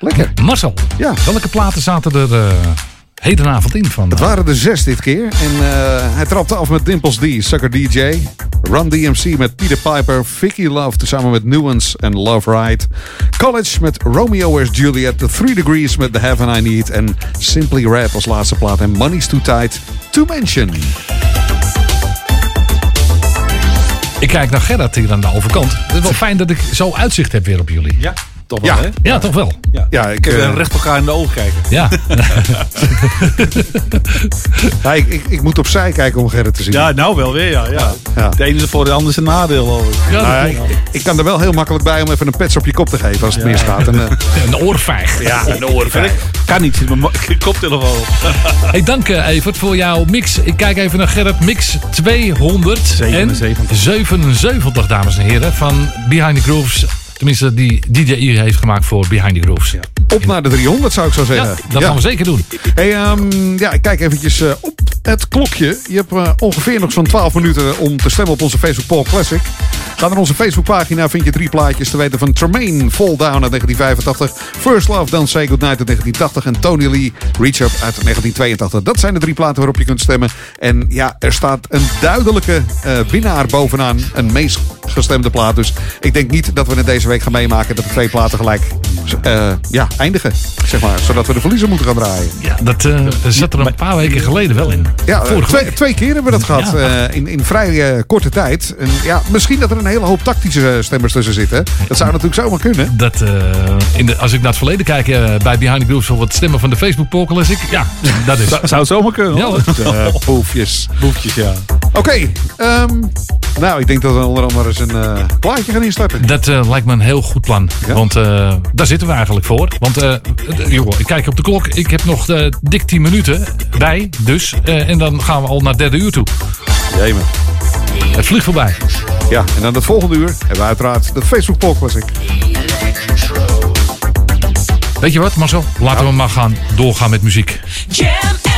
Lekker. Marcel, Ja. welke platen zaten er eh, hedenavond in van? Het waren er zes dit keer. En eh, hij trapte af met Dimples D, Sucker DJ. Run DMC met Peter Piper. Vicky Love tezamen met Nuance en Love Ride. College met Romeo Where's Juliet. The Three Degrees met The Heaven I Need. En Simply Rap als laatste plaat. En Money's Too Tight to Mention. Ik kijk naar Gerard hier aan de overkant. Het is wel fijn dat ik zo uitzicht heb weer op jullie. Ja, toch wel, Ja. hè? Ja, toch wel. Ja, ik, Kunnen eh, we recht elkaar in de ogen kijken. Ja. ja, ik, ik, ik moet opzij kijken om Gerrit te zien. Ja, nou wel weer, ja. ja. Ja. De ene is voor de ander is een nadeel, ik. Ja, Nou ja, ik, ik kan er wel heel makkelijk bij om even een pets op je kop te geven als het misgaat. En, eh, Een oorvijg. ja, een oorvijg. Kan niet, zit mijn koptelefoon op. Hey, dank eh, Evert voor jouw mix. Ik kijk even naar Gerrit. Mix 277, 77, dames en heren. Van Behind the Grooves. Tenminste, die DJ hier heeft gemaakt voor Behind the Grooves. Op naar de 300 zou ik zo zeggen. Ja, dat gaan we zeker doen. Hey, ehm, ja, ik kijk eventjes eh, op het klokje. Je hebt eh, ongeveer nog zo'n 12 minuten om te stemmen op onze Facebook Poll Classic. Ga naar onze Facebookpagina, vind je drie plaatjes te weten van Tremaine Fall Down uit 1985, First Love, Don't Say Goodnight uit 1980 en Tony Lee Reach Up uit 1982. Dat zijn de drie platen waarop je kunt stemmen. En ja, er staat een duidelijke eh, winnaar bovenaan, een meest gestemde plaat. Dus ik denk niet dat we het deze week gaan meemaken dat de twee platen gelijk eh, ja, eindigen. Zeg maar, zodat we de verliezer moeten gaan draaien. Ja, dat eh, zat er een paar weken geleden wel in. Ja, twee, twee keer hebben we dat gehad Ja. eh, in, in vrij korte tijd. En ja, misschien dat er een hele hoop tactische stemmers tussen zitten. Dat zou natuurlijk zomaar kunnen. Dat, eh, in de, als ik naar het verleden kijk eh, bij Behind the Grooves of wat stemmen van de Facebook poll classic. Ja, dat is. Zou, zou het zomaar kunnen, Ja, hoor. Eh, boefjes. Boefjes, ja. Oké, ehm, nou ik denk dat we onder andere eens een eh, plaatje gaan instarten. Dat eh, lijkt me een heel goed plan. Ja? Want eh, daar zitten we eigenlijk voor. Want eh, eh, joh, ik kijk op de klok. Ik heb nog eh, dik 10 minuten bij. Dus. Eh, en dan gaan we al naar het derde uur toe. Jemig. Het vliegt voorbij. Ja, en dan het volgende uur hebben we uiteraard de Facebook Poll Classic. Weet je wat, Marcel? Laten we maar gaan doorgaan met muziek. Jam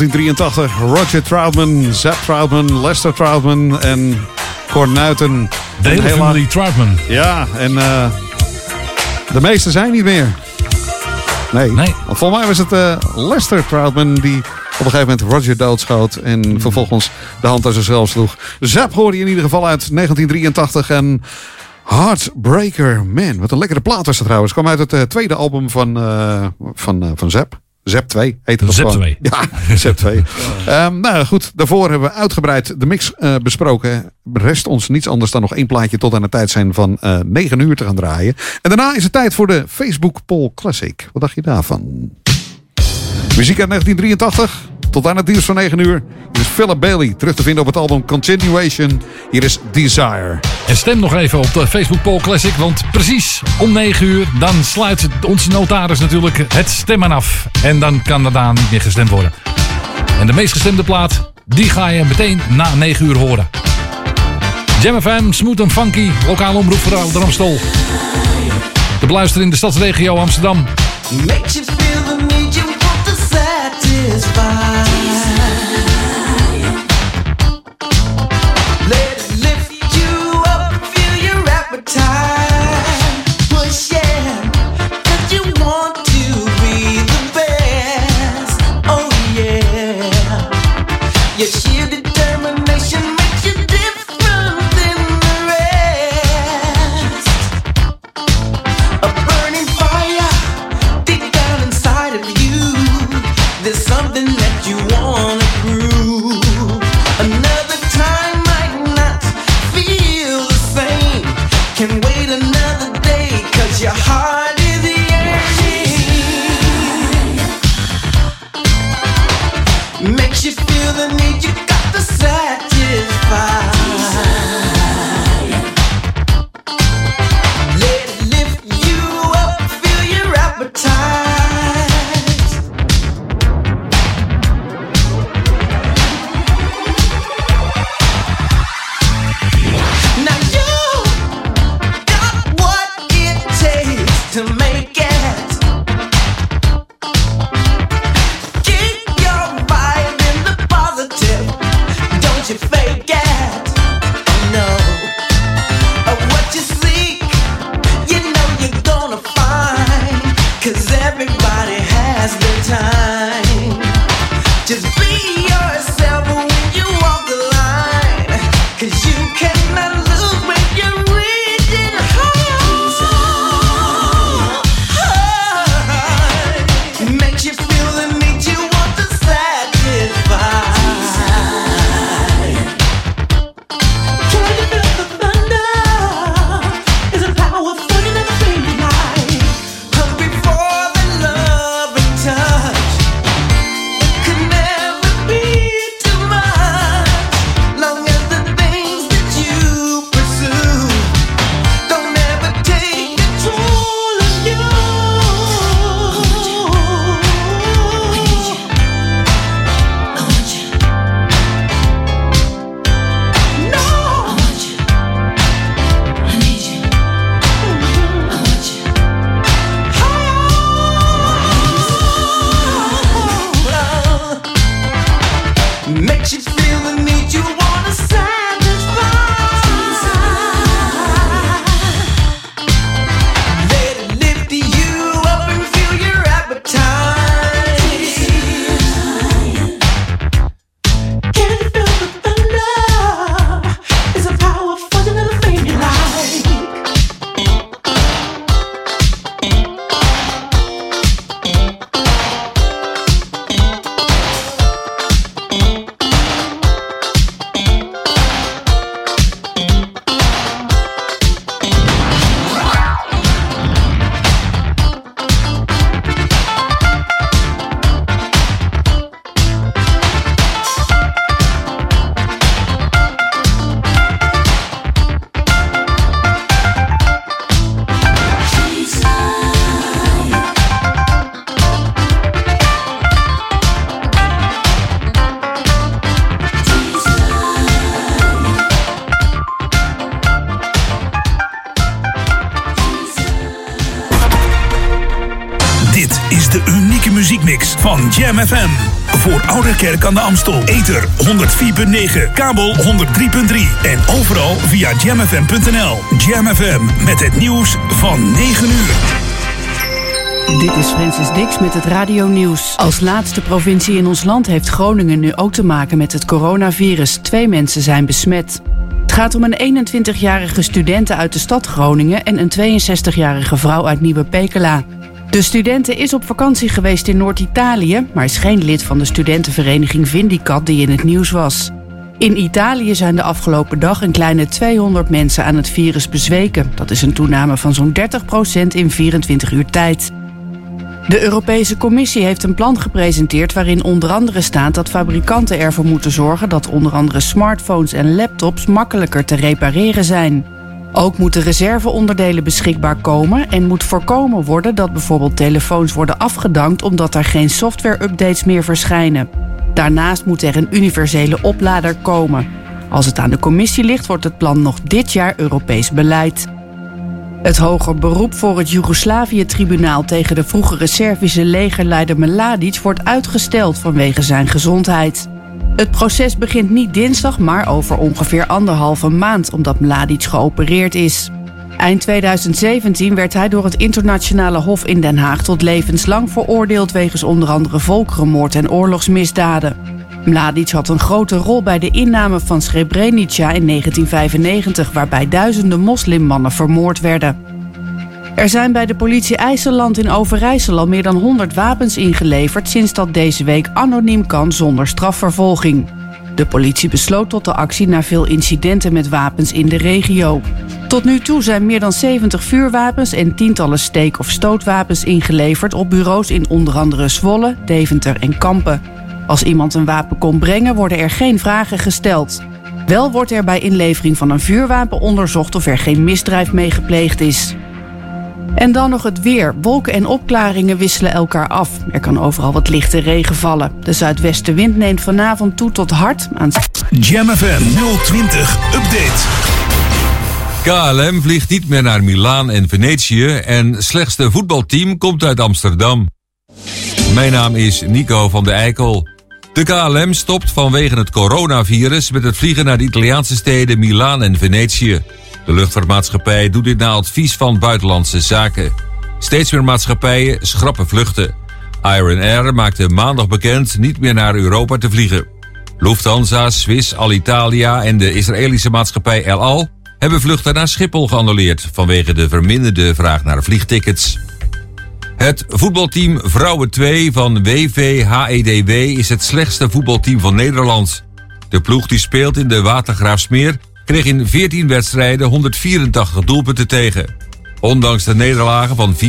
1983, Roger Troutman, Zap Troutman, Lester Troutman en Cor Nuiten. De hele familie Troutman. Ja, en eh, de meeste zijn niet meer. Nee. Want volgens mij was het eh, Lester Troutman die op een gegeven moment Roger doodschoot. En vervolgens de hand aan zichzelf sloeg. Zap hoorde je in ieder geval uit 1983. En Heartbreaker Man. Wat een lekkere plaat was dat trouwens. Kwam uit het eh, tweede album van, van, van Zap. Zap 2 heette dat Zap gewoon. 2. Ja, Zap 2. Ehm, nou goed, daarvoor hebben we uitgebreid de mix eh, besproken. Rest ons niets anders dan nog één plaatje tot aan de tijd zijn van eh 9 uur te gaan draaien. En daarna is het tijd voor de Facebook Poll Classic. Wat dacht je daarvan? Muziek uit 1983 tot aan het nieuws van 9 uur. Hier is Philip Bailey terug te vinden op het album Continuation. Hier is Desire. En stem nog even op de Facebook Poll Classic, want precies om 9 uur dan sluit onze notaris natuurlijk het stemmen af. En dan kan daarna niet meer gestemd worden. En de meest gestemde plaat, die ga je meteen na 9 uur horen. Jam FM, Smooth en Funky, lokale omroep voor de Ramstol. De beluister in de stadsregio Amsterdam. Makes you feel the is fine. Ouderkerk aan de Amstel. Ether 104.9, kabel 103.3 en overal via jamfm.nl. Jam FM met het nieuws van 9 uur. Dit is Francis Dix met het Radio Nieuws. Als laatste provincie in ons land heeft Groningen nu ook te maken met het coronavirus. Twee mensen zijn besmet. Het gaat om een 21-jarige studente uit de stad Groningen en een 62-jarige vrouw uit Nieuwe Pekela. De studente is op vakantie geweest in Noord-Italië, maar is geen lid van de studentenvereniging Vindicat die in het nieuws was. In Italië zijn de afgelopen dag een kleine 200 mensen aan het virus bezweken. Dat is een toename van zo'n 30% in 24 uur tijd. De Europese Commissie heeft een plan gepresenteerd waarin onder andere staat dat fabrikanten ervoor moeten zorgen dat onder andere smartphones en laptops makkelijker te repareren zijn. Ook moeten reserveonderdelen beschikbaar komen en moet voorkomen worden dat bijvoorbeeld telefoons worden afgedankt omdat er geen software-updates meer verschijnen. Daarnaast moet er een universele oplader komen. Als het aan de commissie ligt, wordt het plan nog dit jaar Europees beleid. Het hoger beroep voor het Joegoslavië-tribunaal tegen de vroegere Servische legerleider Mladic wordt uitgesteld vanwege zijn gezondheid. Het proces begint niet dinsdag, maar over ongeveer anderhalve maand, omdat Mladic geopereerd is. Eind 2017 werd hij door het internationale hof in Den Haag tot levenslang veroordeeld wegens onder andere volkerenmoord en oorlogsmisdaden. Mladic had een grote rol bij de inname van Srebrenica in 1995, waarbij duizenden moslimmannen vermoord werden. Er zijn bij de politie IJsseland in Overijssel al meer dan 100 wapens ingeleverd sinds dat deze week anoniem kan zonder strafvervolging. De politie besloot tot de actie na veel incidenten met wapens in de regio. Tot nu toe zijn meer dan 70 vuurwapens en tientallen steek- of stootwapens ingeleverd op bureaus in onder andere Zwolle, Deventer en Kampen. Als iemand een wapen kon brengen, worden er geen vragen gesteld. Wel wordt er bij inlevering van een vuurwapen onderzocht of er geen misdrijf mee gepleegd is. En dan nog het weer. Wolken en opklaringen wisselen elkaar af. Er kan overal wat lichte regen vallen. De zuidwestenwind neemt vanavond toe tot hard aan. Jam FM 020 Update. KLM vliegt niet meer naar Milaan en Venetië en slechtste voetbalteam komt uit Amsterdam. Mijn naam is Nico van de Eikel. De KLM stopt vanwege het coronavirus met het vliegen naar de Italiaanse steden Milaan en Venetië. De luchtvaartmaatschappij doet dit na advies van Buitenlandse Zaken. Steeds meer maatschappijen schrappen vluchten. Iron Air maakte maandag bekend niet meer naar Europa te vliegen. Lufthansa, Swiss, Alitalia en de Israëlische maatschappij El Al hebben vluchten naar Schiphol geannuleerd vanwege de verminderde vraag naar vliegtickets. Het voetbalteam Vrouwen 2 van WVHEDW E is het slechtste voetbalteam van Nederland. De ploeg die speelt in de Watergraafsmeer kreeg in 14 wedstrijden 184 doelpunten tegen. Ondanks de nederlagen van 34-0, 30-0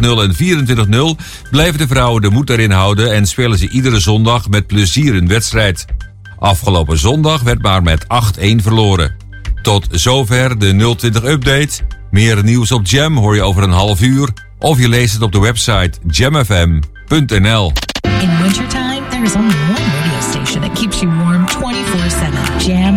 en 24-0 blijven de vrouwen de moed erin houden en spelen ze iedere zondag met plezier een wedstrijd. Afgelopen zondag werd maar met 8-1 verloren. Tot zover de 020-update. Meer nieuws op Jam hoor je over een half uur. Of je leest het op de website jamfm.nl. In wintertime, station that keeps you warm 24-7. Jam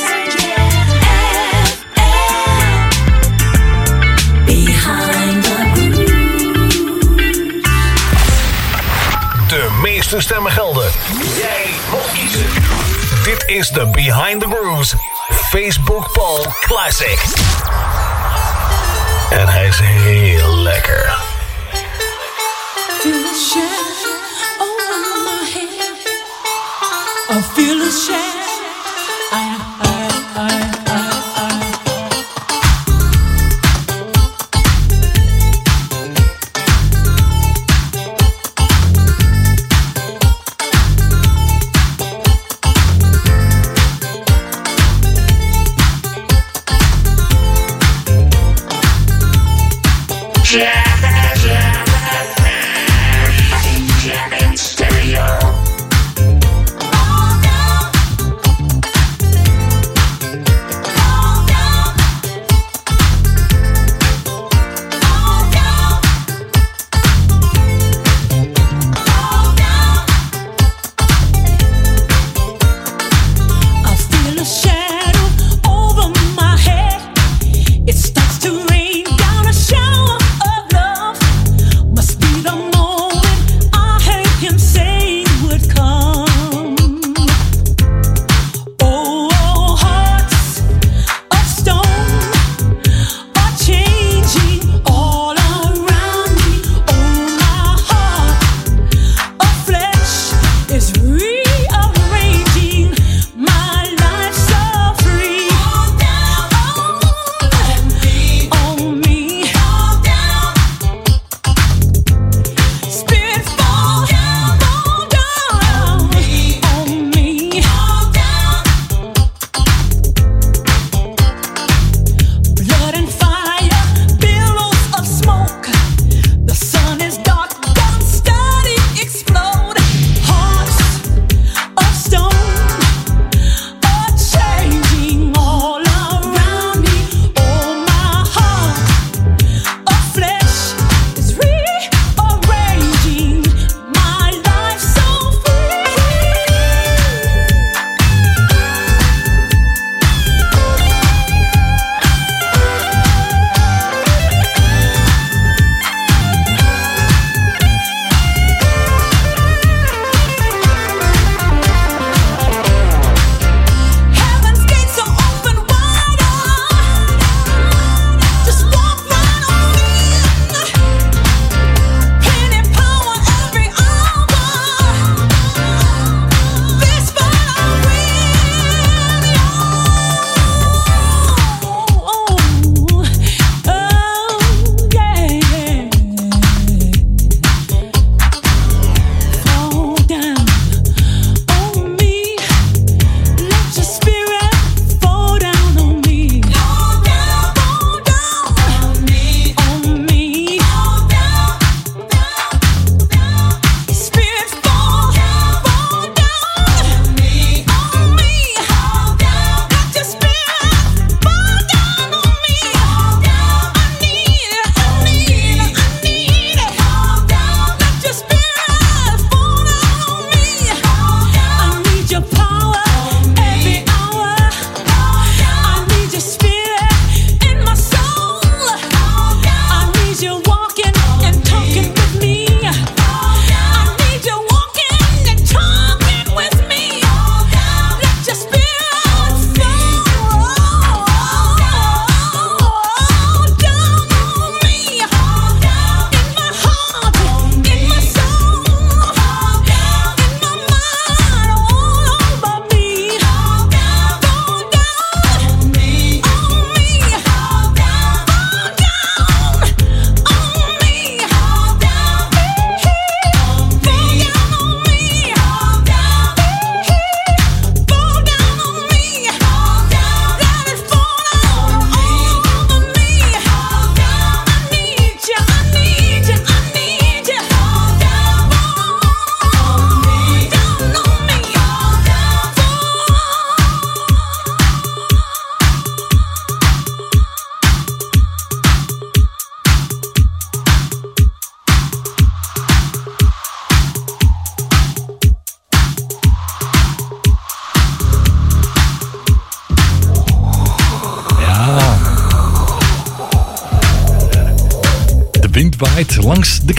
De meeste stemmen gelden. Jij mag kiezen. Dit is de Behind the Grooves Facebook Poll Classic. En hij is heel lekker. Feel a shine over my head. I feel a shine. I, I, I, I,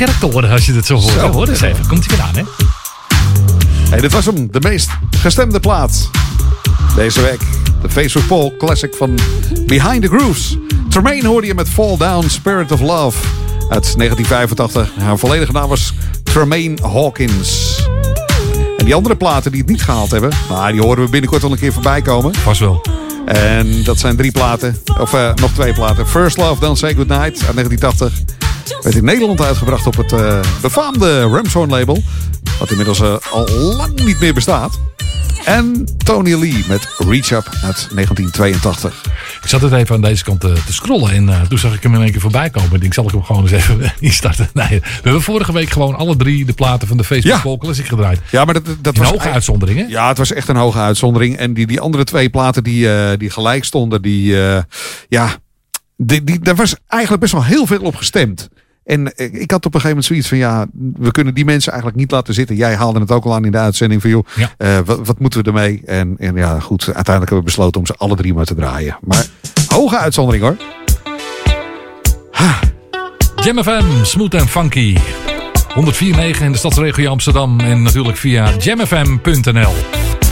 kerktoren, als je het zo hoort. Zo. Hoor eens even, komt hij weer aan, hè? Hey, dit was hem, de meest gestemde plaat. Deze week, de Facebook Poll Classic van Behind the Grooves. Tremaine hoorde je met Fall Down Spirit of Love uit 1985. Haar volledige naam was Tremaine Hawkins. En die andere platen die het niet gehaald hebben, maar die horen we binnenkort wel een keer voorbij komen. Pas wel. En dat zijn drie platen, of eh, nog twee platen. First Love, Don't Say Goodnight uit 1980. Werd in Nederland uitgebracht op het eh, befaamde Ramshorn label. Wat inmiddels eh, al lang niet meer bestaat. En Tony Lee met Reach Up uit 1982. Ik zat het even aan deze kant te, te scrollen en eh, toen zag ik hem in één keer voorbij komen. Ik denk, zal ik hem gewoon eens even instarten? Nee, we hebben vorige week gewoon alle drie de platen van de Facebook Ja. Classic gedraaid. Ja, maar dat, dat In was hoge uitzondering, hè? Ja, het was echt een hoge uitzondering. En die, die andere twee platen die, eh, die gelijk stonden, die, eh, ja, die, die, daar was eigenlijk best wel heel veel op gestemd. En ik had op een gegeven moment zoiets van, ja, we kunnen die mensen eigenlijk niet laten zitten. Jij haalde het ook al aan in de uitzending van, joh, eh, wat, wat moeten we ermee? En, en ja, goed, uiteindelijk hebben we besloten om ze alle drie maar te draaien. Maar hoge uitzondering hoor. Jam FM, smooth en funky. 104.9 in de stadsregio Amsterdam en natuurlijk via jamfm.nl.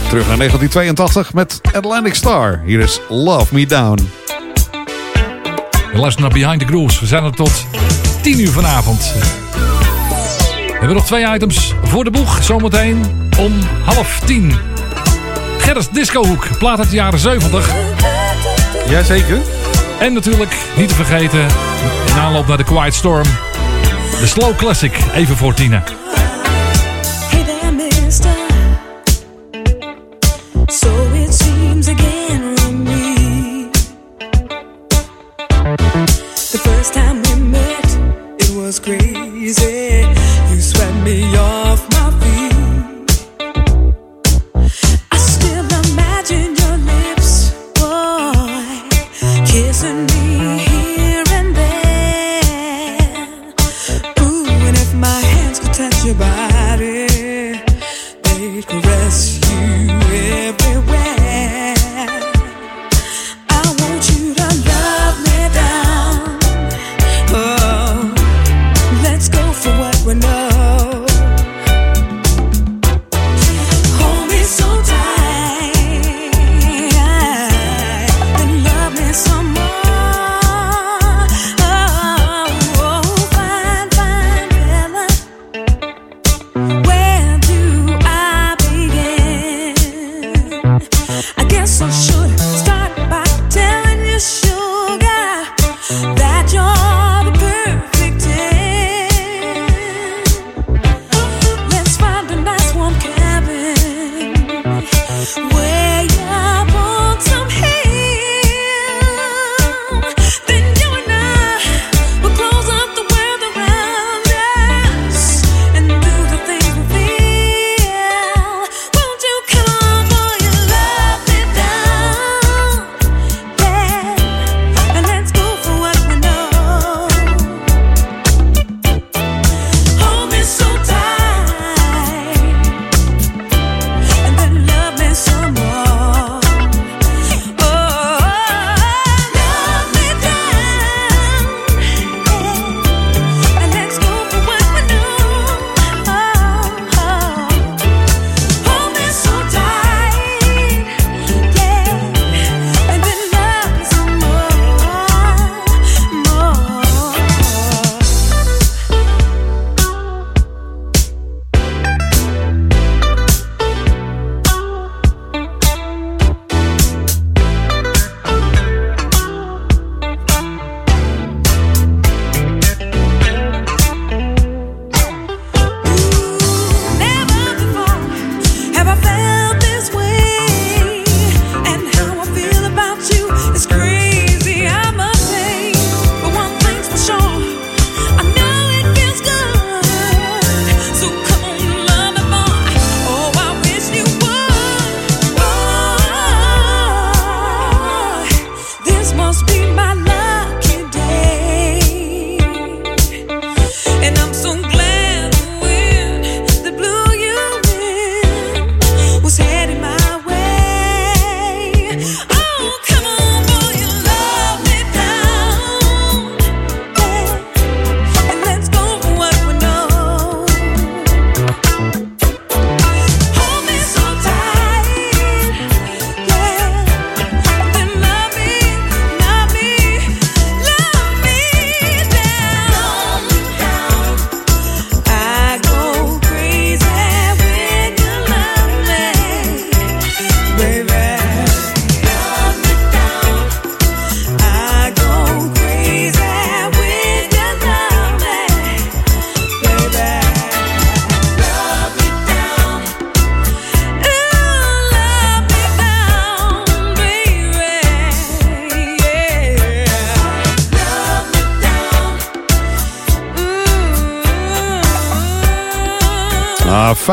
Terug naar 1982 met Atlantic Star. Hier is Love Me Down. We luisteren naar Behind the Grooves. We zijn er tot 10 uur vanavond. We hebben nog twee items voor de boeg. Zometeen om half tien. Gerrits Discohoek, plaat uit de jaren 70. Jazeker. En natuurlijk, niet te vergeten, in aanloop naar de Quiet Storm... de Slow Classic, even voor tienen. Hey there, mister. So was crazy. You swept me off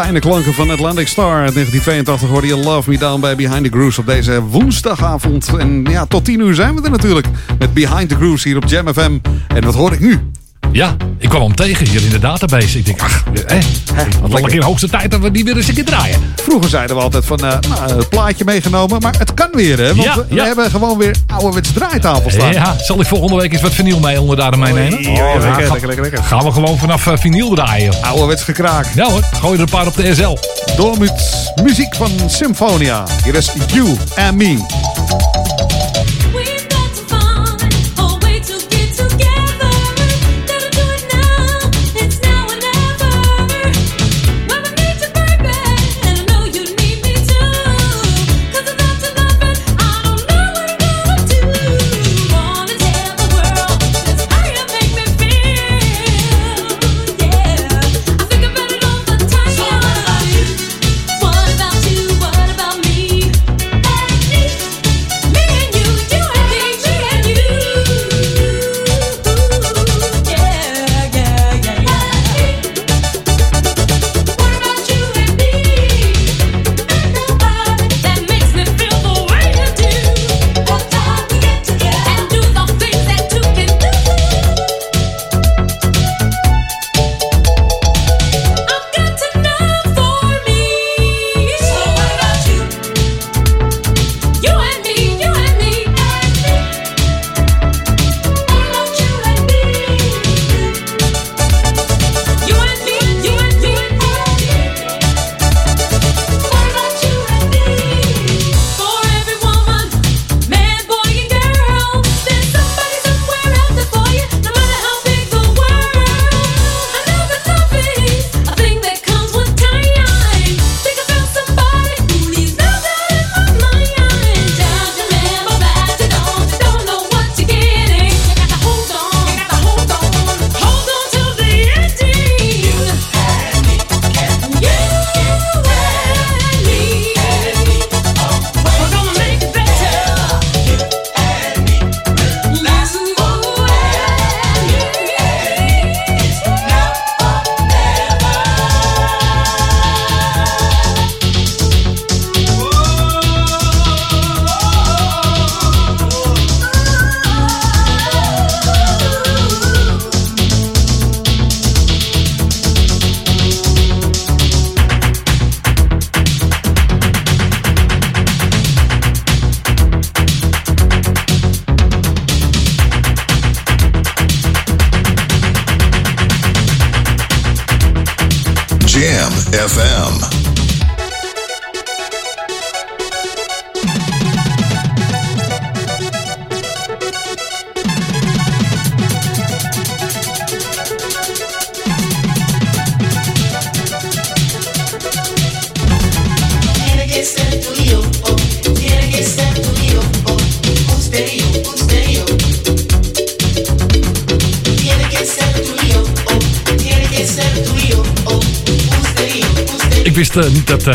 fijne klanken van Atlantic Star. Uit 1982 hoorde je Love Me Down bij Behind the Grooves op deze woensdagavond. En ja, tot 10 uur zijn we er natuurlijk. Met Behind the Grooves hier op Jam FM. En wat hoor ik nu? Ja, ik kwam hem tegen hier in de database. Ik denk, ach, hè, wat een keer hoogste tijd dat we die weer eens een keer draaien. Vroeger zeiden we altijd van, eh, nou, het plaatje meegenomen. Maar het kan weer, hè? Want Ja, we, we ja. hebben gewoon weer ouderwets draaitafel staan. Ja, zal ik volgende week eens wat vinyl mee onder daar meenemen? Oei, oei, lekker, lekker, lekker, lekker. Gaan we gewoon vanaf eh, vinyl draaien. Ouderwets gekraak. Ja hoor, gooi er een paar op de SL. Door met muziek van Symphonia. Hier is You and Me.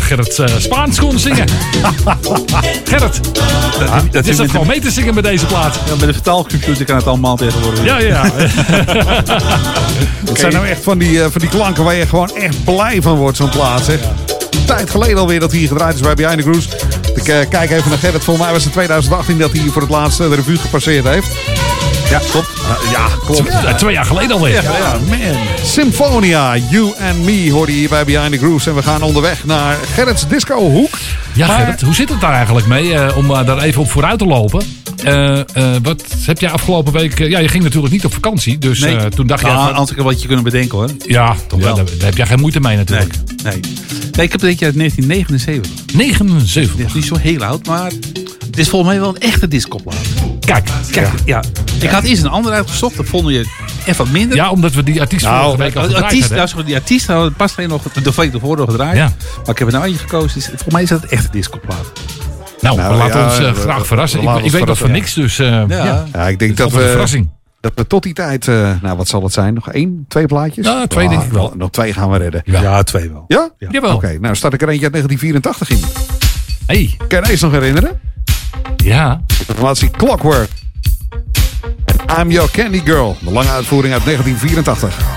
Gerrit eh, Spaans kon zingen. Gerrit, Dat, dat is dat gewoon mee te zingen met deze plaat. Ja, met een vertaalcomputer kan het allemaal tegenwoordig. Ja, ja. Het zijn nou echt van die, eh, van die klanken waar je gewoon echt blij van wordt, zo'n plaat. Zeg. Een tijd geleden alweer dat hij hier gedraaid is bij Behind the Grooves. Ik eh, kijk even naar Gerrit. Volgens mij was het 2018 dat hij hier voor het laatst eh, de revue gepasseerd heeft. Ja, klopt. Ja, klopt. Eh, Twee jaar geleden alweer. Ja, ja, man. Symphonia, You and Me hoorde je hier bij Behind the Grooves. En we gaan onderweg naar Gerrits Disco Hoek. Ja, Maar- Gerrit, hoe zit het daar eigenlijk mee? eh, om eh, daar even op vooruit te lopen. Eh, eh, wat heb jij afgelopen week... eh, ja, je ging natuurlijk niet op vakantie. Dus Nee. eh, toen dacht je... Nou, van- anders ik wat je kunnen bedenken hoor. ja, toch, Ja. wel, daar, daar heb jij geen moeite mee natuurlijk. Nee. nee, ik heb een beetje uit 1979. 79? Het is niet zo heel oud, maar het is volgens mij wel een echte discoplaat. Kijk, Kijk, ja. Ik had eerst een ander uitgezocht, dat vonden je even wat minder. Ja, omdat we die artiest Nou, vorige week al gedraaid artiest, hebben. nou, sorry, die artiest hadden we pas alleen nog de week ervoor nog gedraaid. Ja. Maar ik heb er nou eentje gekozen. Dus volgens mij is dat een echte discoplaat. Nou, Nou, we laten ja, ons eh, we- graag we- verrassen. we Ik, ons weet dat van verrassen, niks, dus eh, ja. Ja. Ja, ik denk dat een we, verrassing. dat we tot die tijd, eh, nou wat zal het zijn? Nog één, twee plaatjes? Ja, twee denk ik wel. Nog, nog twee gaan we redden. Ja, twee wel. Ja? Jawel. Oké, nou start ik er eentje uit 1984 in. Hey, Kan je deze nog herinneren? ja. De formatie Clockwork. I'm Your Candy Girl. De lange uitvoering uit 1984.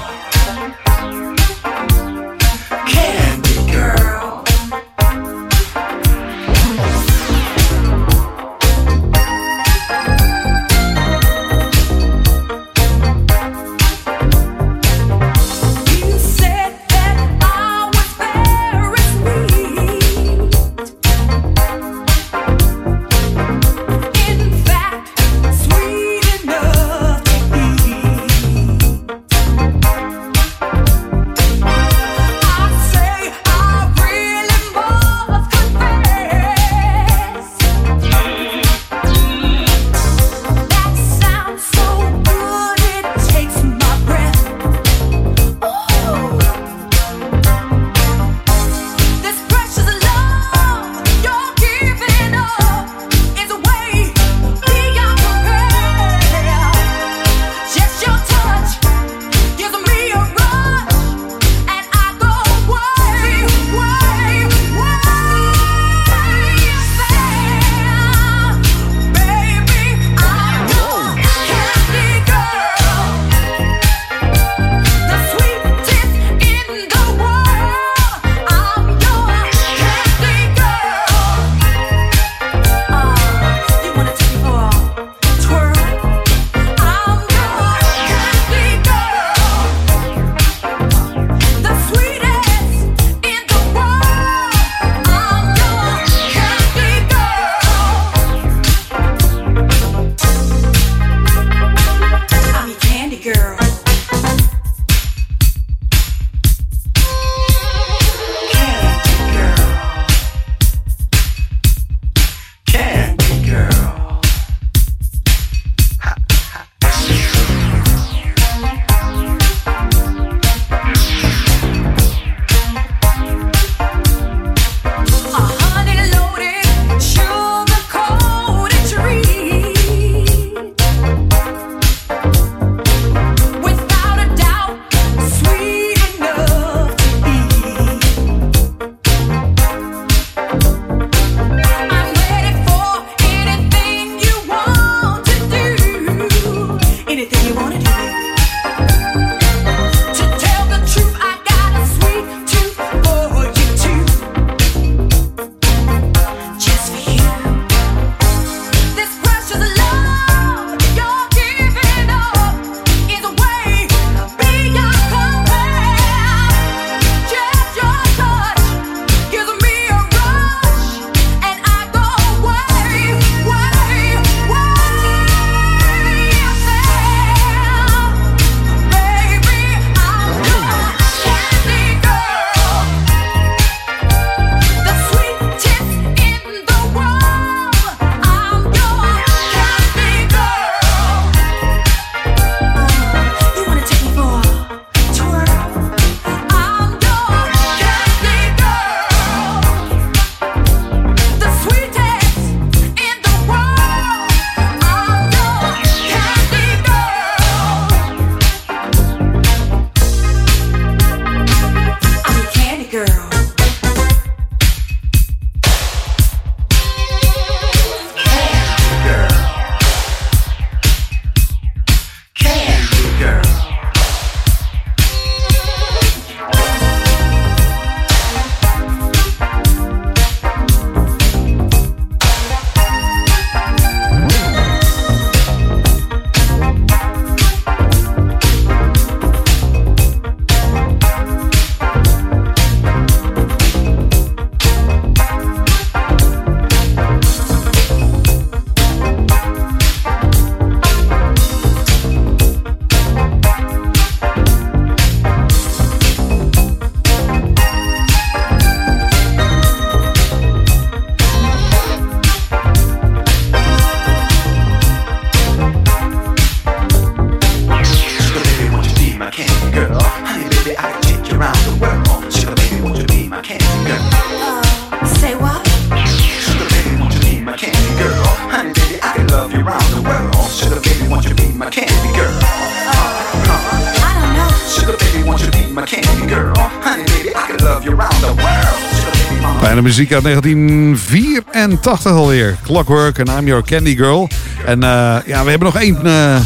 Muziek uit 1984 alweer. Clockwork en I'm Your Candy Girl. En eh, ja, we hebben nog één eh,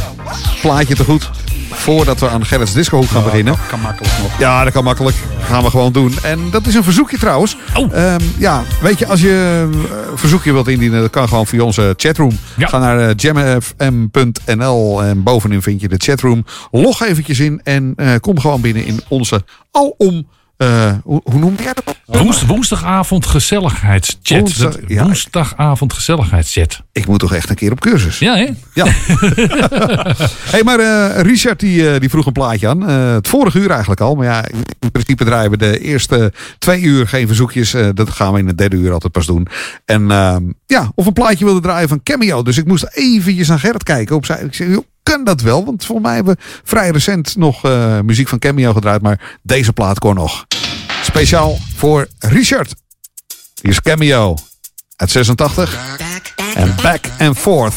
plaatje te goed. Voordat we aan Gerrits Discohoek gaan beginnen. Dat kan makkelijk nog. Ja, dat kan makkelijk. Gaan we gewoon doen. En dat is een verzoekje trouwens. Ehm, ja, weet je, als je een verzoekje wilt indienen, dat kan gewoon via onze chatroom. Ga naar eh, jamfm.nl en bovenin vind je de chatroom. Log eventjes in en eh, kom gewoon binnen in onze alom... eh hoe, hoe noemde jij dat? Woens, woensdagavond gezelligheidschat. Woensdag- ja. Woensdagavond gezelligheidschat. Ik moet toch echt een keer op cursus. Ja, hè? Ja. hey, maar eh, Richard die, eh, die vroeg een plaatje aan. Eh, het vorige uur eigenlijk al. Maar ja, in, in principe draaien we de eerste twee uur geen verzoekjes. Dat gaan we in het derde uur altijd pas doen. En ehm, ja, of een plaatje wilde draaien van Cameo. Dus ik moest eventjes naar Gerrit kijken. Op zijn, ik zeg, joh, kan dat wel? Want volgens mij hebben we vrij recent nog muziek van Cameo gedraaid. Maar deze plaat kon nog. Speciaal voor Richard. Hier is Cameo uit 86. En Back and Forth.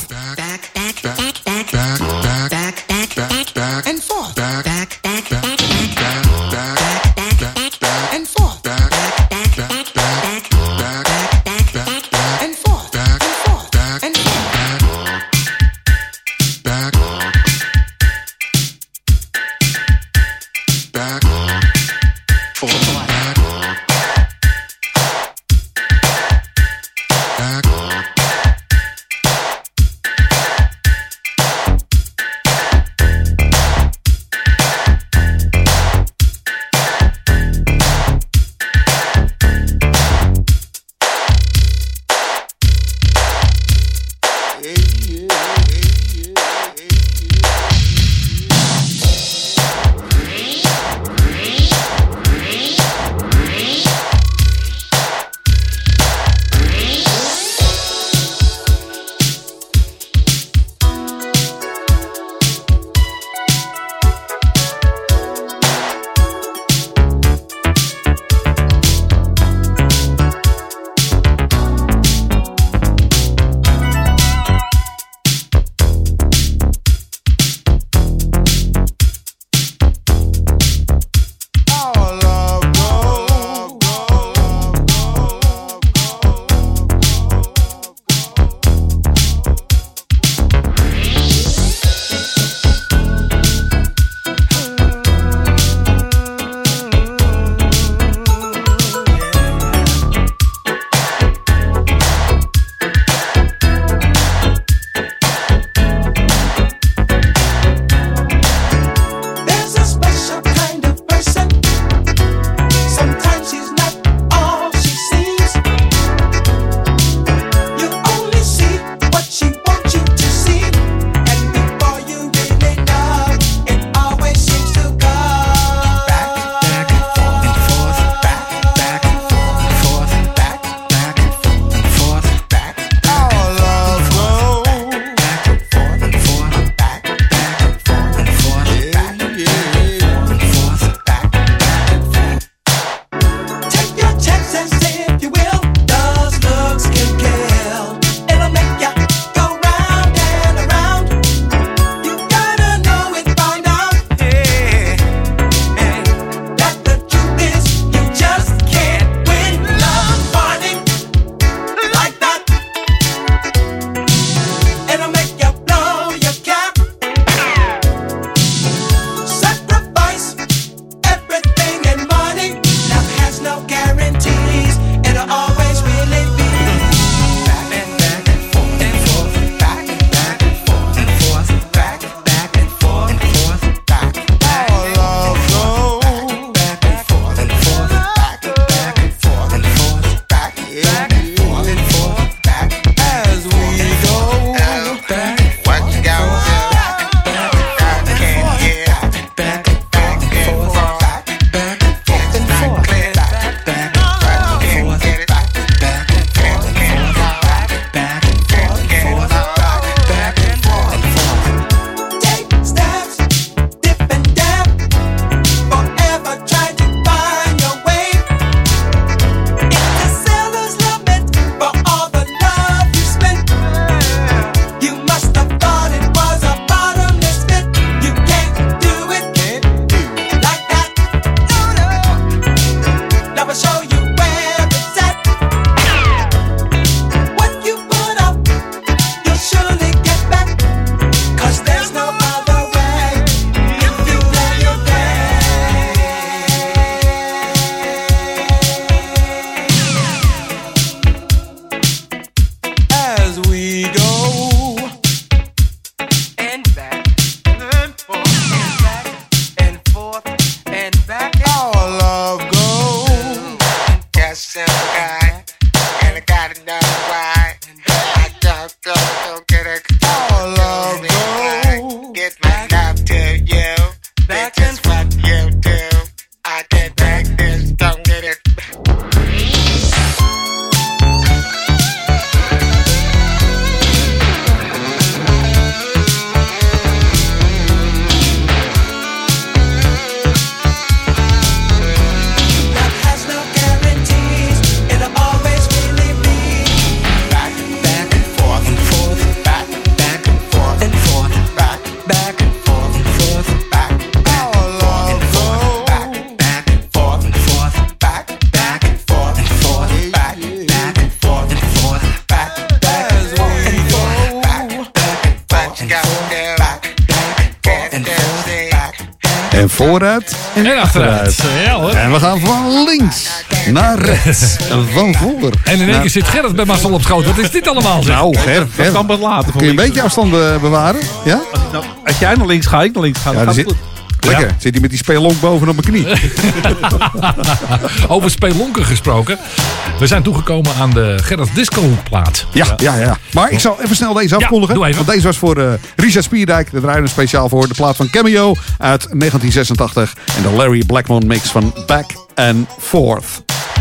Van voor. En in één naar- keer zit Gerrit bij Marcel op schoot. Wat is dit allemaal? zeg? Nou, Ger, Ger. kan wat later. Kun je een beetje afstand bewaren? Ja? Nou, als jij naar links gaat, ik naar links ga. Ja, dan die gaat het zit, goed. lekker. Zit hij met die spelonk bovenop mijn knie. Over spelonken gesproken. We zijn toegekomen aan de Gerrit Disco plaat. Ja, ja, ja. Maar ik zal even snel deze Ja, afkondigen. doe even. Want deze was voor eh Richard Spierdijk. We draaien speciaal voor. De plaat van Cameo uit 1986. En de Larry Blackmon mix van Back and Forth.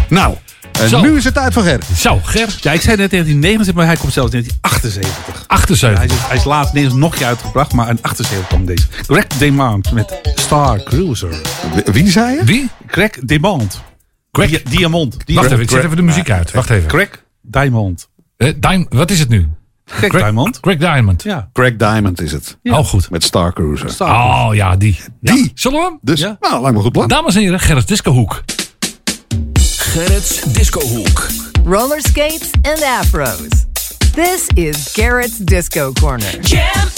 Nou, en Zo. nu is het tijd voor Ger. Zo, Ger. Ja, ik zei net 1979, maar hij komt zelfs in 1978. 78. Hij is, hij is laatst Nederlands nog een keer uitgebracht, maar in 78 kwam deze. Greg Demant met Star Cruiser. Wie- Wie zei je? Wie? Greg Demant. Greg- Dia- Diamond. Wacht even, ik zet even de muziek uit. Wacht even. Greg Diamond. Eh, Dim- wat is het nu? Greg Diamond. Greg Diamond. Ja. Greg Diamond is het. Oh, goed. Met Star Cruiser. Oh, ja, die. Ja. Die. Zullen we hem? Dus, Ja. nou, me een goed plan. Dames en heren, Gerrit Discohoek. Gerrits Discohoek. roller skates and afros. This is Garrett's Disco Corner. Jam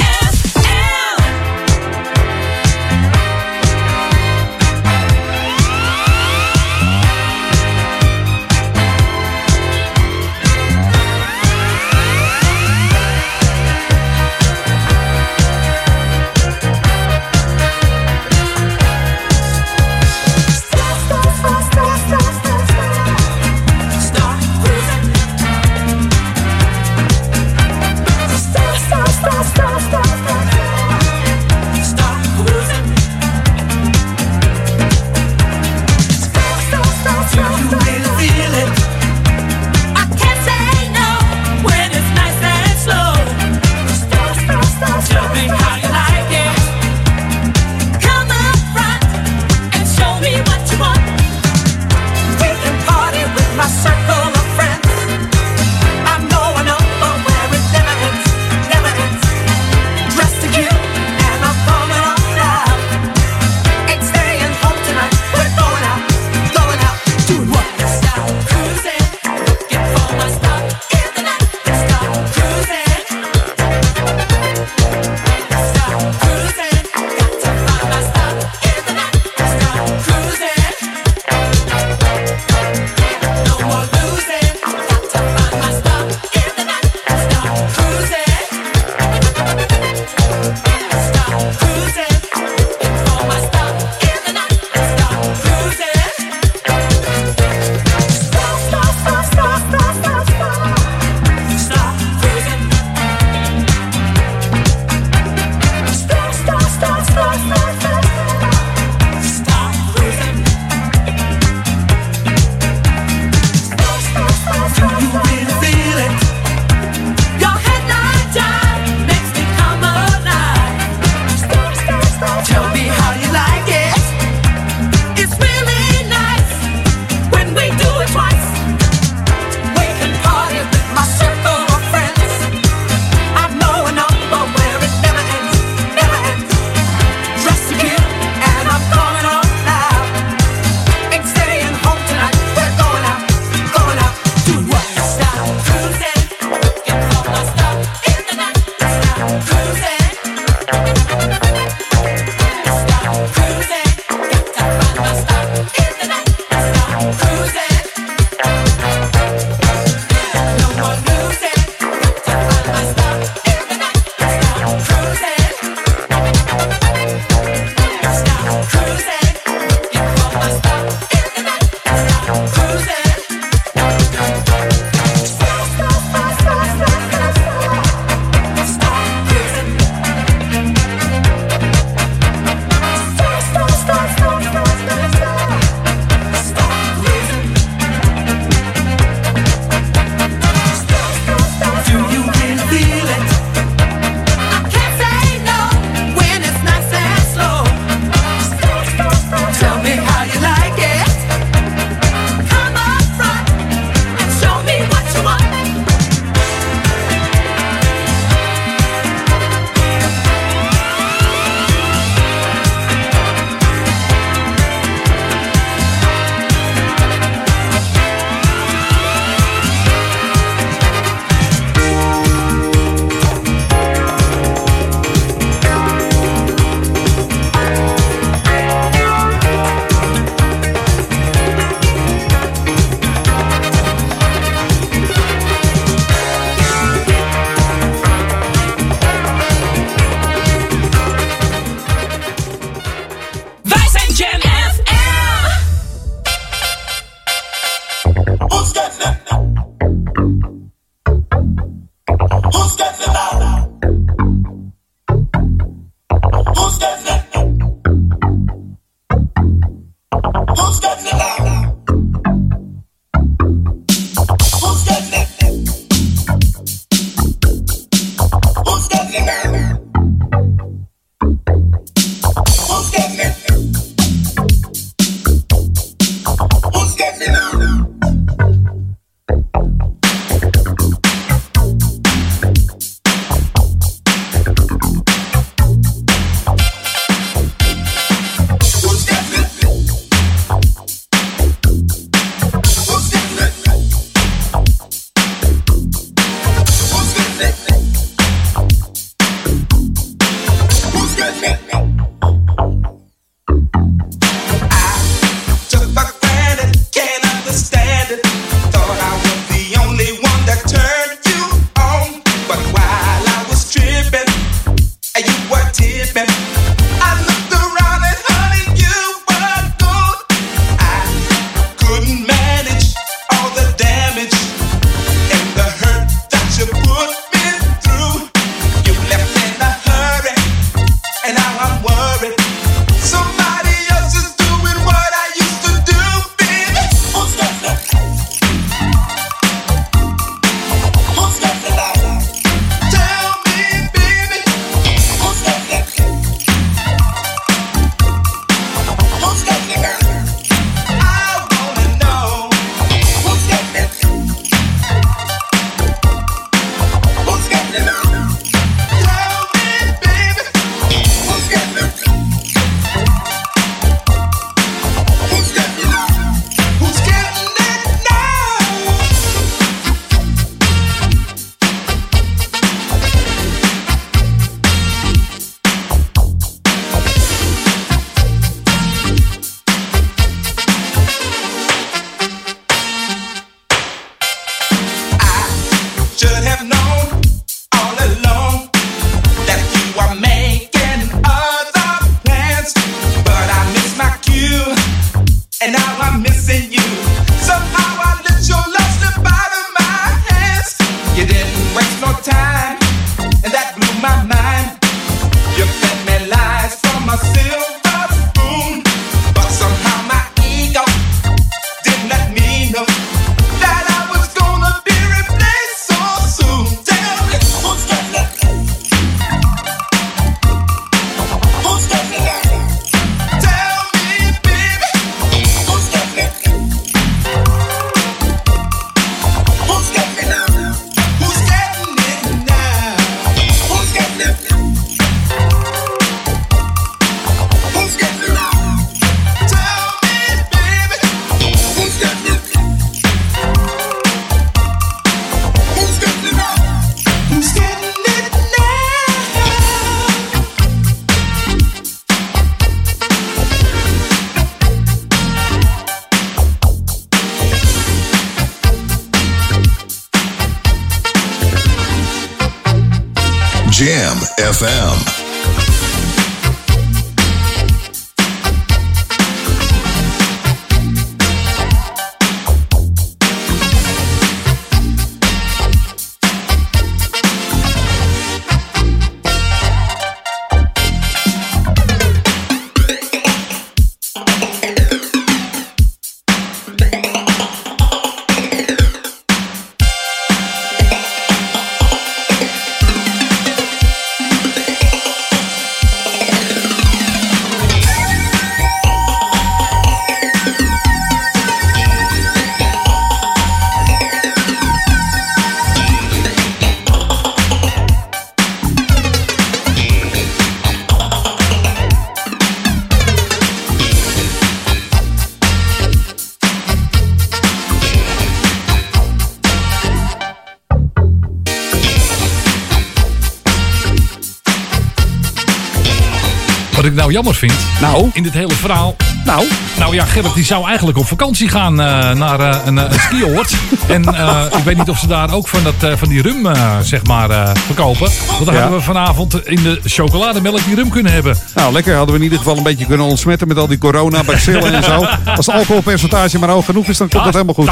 jammer vind, Nou? in dit hele verhaal, Nou? Nou ja, Gerrit die zou eigenlijk op vakantie gaan eh, naar eh, een, eh, een skioord. en eh, ik weet niet of ze daar ook van, dat, eh, van die rum eh, zeg maar, eh, verkopen. Want dan Ja. hadden we vanavond in de chocolademelk die rum kunnen hebben. Nou, lekker. Hadden we in ieder geval een beetje kunnen ontsmetten met al die corona-bacillen en zo. Als het alcoholpercentage maar hoog genoeg is, dan komt het helemaal goed.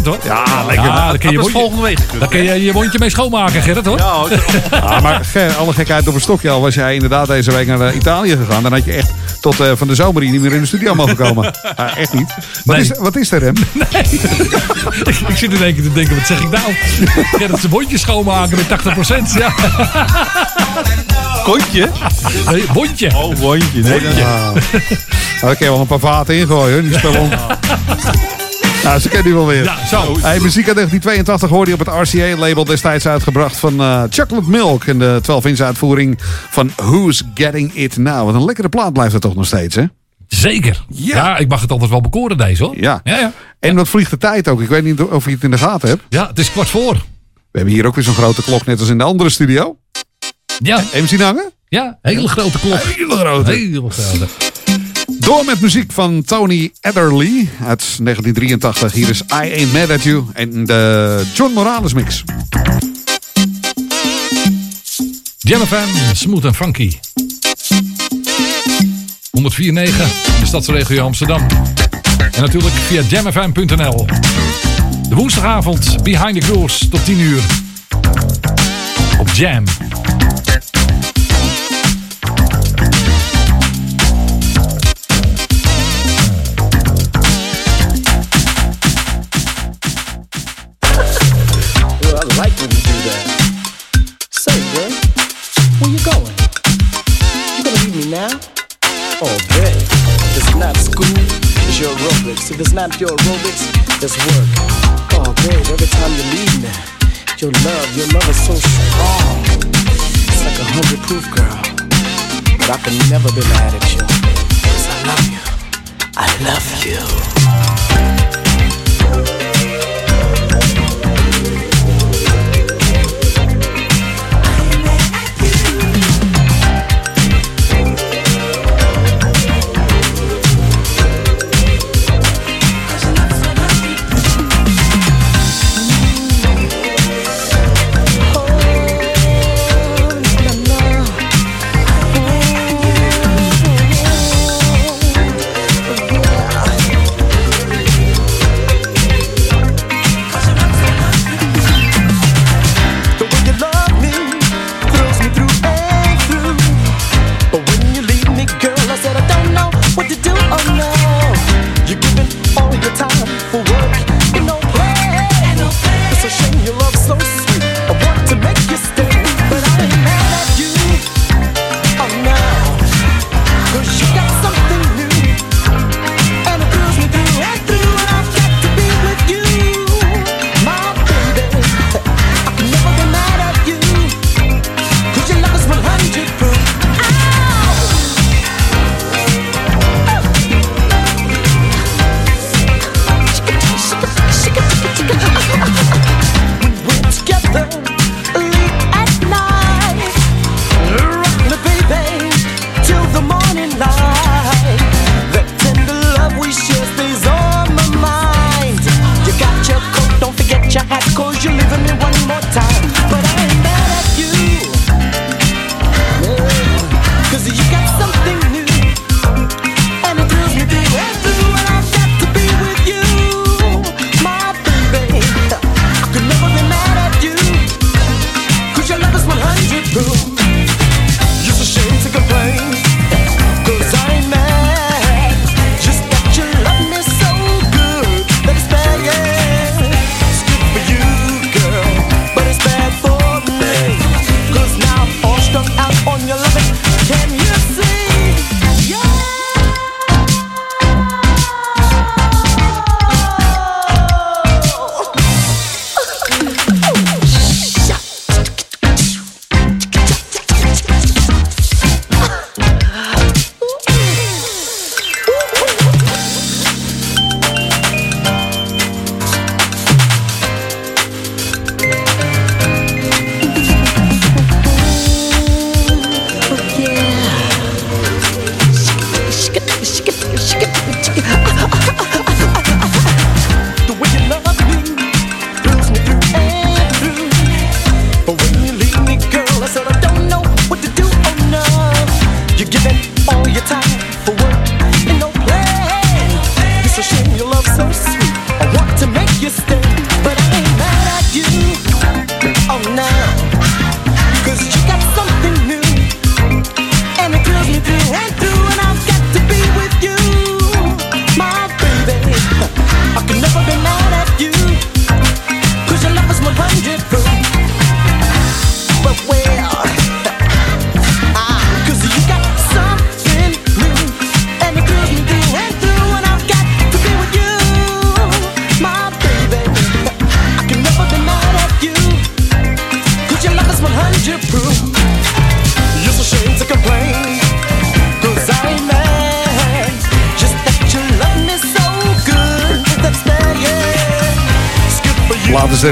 80% hoor. Ja, lekker. Ja, dan kun je, Dat volgende week dan kun je je mondje mee schoonmaken, Gerrit hoor. Ja, maar Ger, alle gekheid op een stokje. Al was jij inderdaad deze week naar Italië gegaan, dan had je echt tot eh, van de zomer hier niet meer in de studio mogen komen. Ja, echt niet. Wat, Nee. is, wat is er, Rem? ik zit in één keer te denken, wat zeg ik nou? Gerrit zijn mondje schoonmaken met 80%. Ja. Kontje? Nee, bondje. Oh, wondje. Nee, dat- Ah. Nou, wel een paar vaten ingooien, die spullen. Nou, ze kennen die wel weer. Ja, zo. Hey, muziek uit 1982 hoorde je op het RCA-label destijds uitgebracht van eh, Chocolate Milk. En de 12-inch uitvoering van Who's Getting It Now. Wat een lekkere plaat blijft het toch nog steeds, hè? Zeker. Ja. ik mag het altijd wel bekoren deze hoor. Ja. Ja, ja. En wat vliegt de tijd ook. Ik weet niet of je het in de gaten hebt. Ja, het is kwart voor. We hebben hier ook weer zo'n grote klok, net als in de andere studio. Ja. Hem zien hangen? Ja, hele grote klok. Hele grote. Hele grote. Door met muziek van Tony Adderley uit 1983. Hier is I Ain't Mad At You en de John Morales mix. Jam FM, smooth en funky. 104.9, de stadsregio Amsterdam. En natuurlijk via jamfm.nl. De woensdagavond, Behind the Grooves, tot 10 uur. Op Jam. If it's not your aerobics, it's work. Oh, babe, every time you leave me, your love, your love is so strong. It's like a hundred proof, girl. But I can never be mad at you. 'Cause I love you. I love you.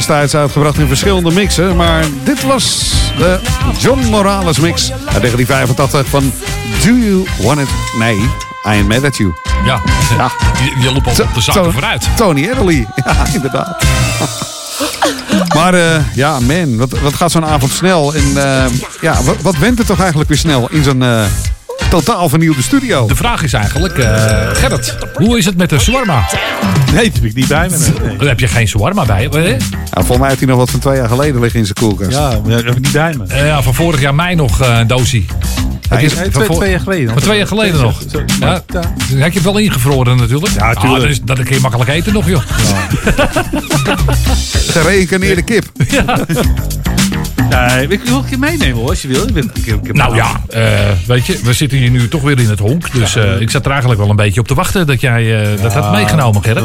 Destijds uitgebracht in verschillende mixen. Maar dit was de John Morales mix uit 1985 van Do You Want It? Nee, I Ain't Mad At You. Ja, Ja. Je, je loopt al op de zaken To- vooruit. Tony Adderley. Ja, inderdaad. maar eh, ja, man, wat, wat gaat zo'n avond snel. En eh, ja, wat, wat went er toch eigenlijk weer snel in zo'n eh, totaal vernieuwde studio? De vraag is eigenlijk, eh, Gerrit, hoe is het met de shawarma? Nee, dat heb ik niet bij me. nee, nee. Heb je geen shawarma bij? hè? Ja, volgens mij heeft hij nog wat van twee jaar geleden liggen in zijn koelkast. Ja, maar dat heb ik niet bij me. Eh, ja, van vorig jaar mei nog eh, een doosie. Heb je- Nee, van twee, voor- twee jaar geleden. Van twee jaar geleden nog. Ja, maar- ja. heb je het wel ingevroren natuurlijk. Ja, tuurlijk. Ah, dat, is, dat kun je makkelijk eten nog, joh. Gereïncarneerde kip. Ja, ik wil een keer meenemen hoor, als je wil. Ik ben een keer, een keer Nou ja, eh, weet je, we zitten hier nu toch weer in het honk. Dus eh, ik zat er eigenlijk wel een beetje op te wachten dat jij eh, dat had meegenomen, Gerrit.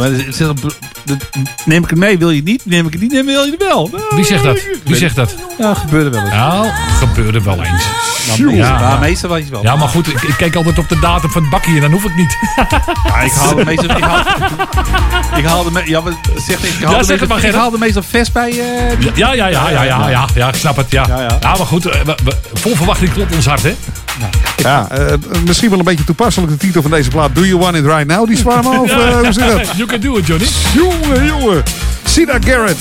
Neem ik het mee, wil je het niet? Neem ik het niet, neem wil je het wel? Nou, Wie zegt dat? Wie zegt dat? Ja, gebeurde wel eens. Nou, gebeurde wel eens. Nou, meestal, ja, meestal weet je wel. Ja, maar goed, ik, ik keek altijd op de datum van het bakje en dan hoef ik niet. Ja, ik haal de meestal. Ik haal, ik haal de me- ja, maar zeg ik, haal Ja, de zeg het meestal, maar, ik haal de meestal vers bij. eh, Ja, ja, ja, ja, ja, ja, ja, ik snap het. Ja, ja, maar goed, we- we- vol verwachting klopt ons hart, hè? Ja, misschien wel een beetje toepasselijk de titel van deze plaat. Do you want it right now, die zwaarma? Of eh, hoe zit dat? You can do it, Johnny. Jongen, jongen. Sida Garrett.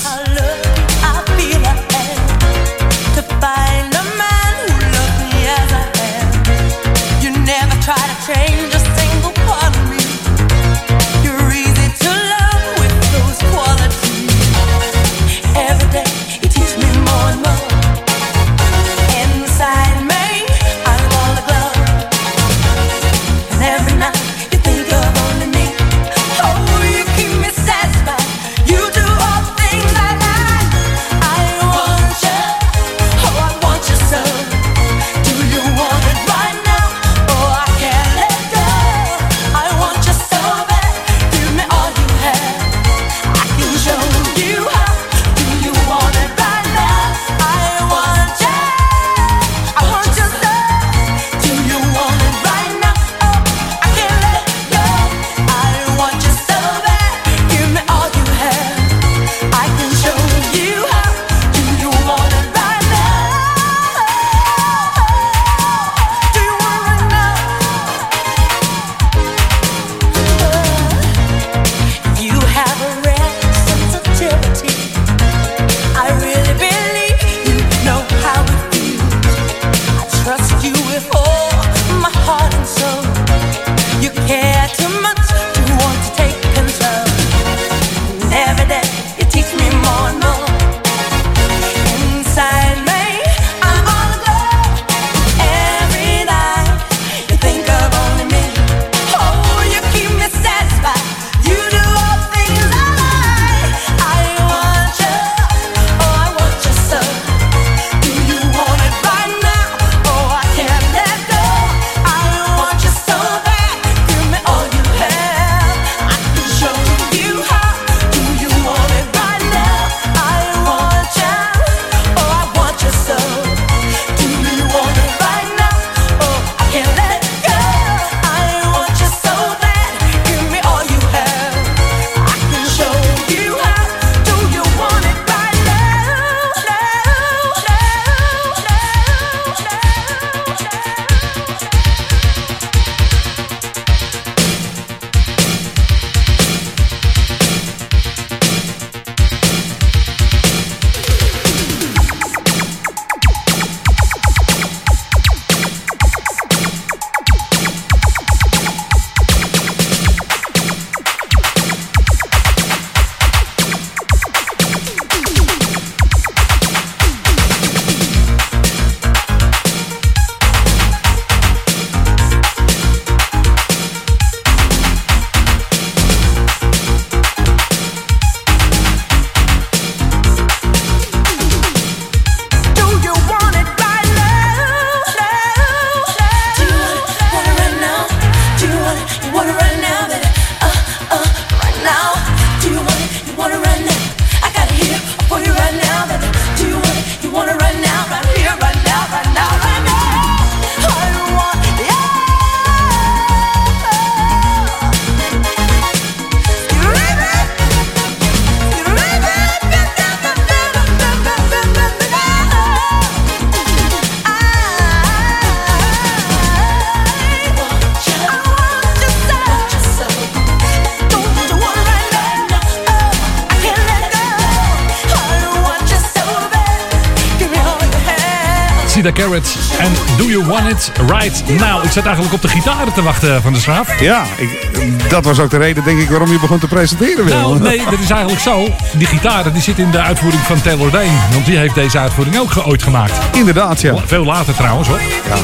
Right Now. Ik zat eigenlijk op de gitaren te wachten van de Schraaf. Ja, ik, dat was ook de reden, denk ik, waarom je begon te presenteren. Willem. Nou, nee, dat is eigenlijk zo. Die gitaren die zitten in de uitvoering van Taylor Dane. Want die heeft deze uitvoering ook ooit gemaakt. Inderdaad, ja. Veel later trouwens hoor. Ja.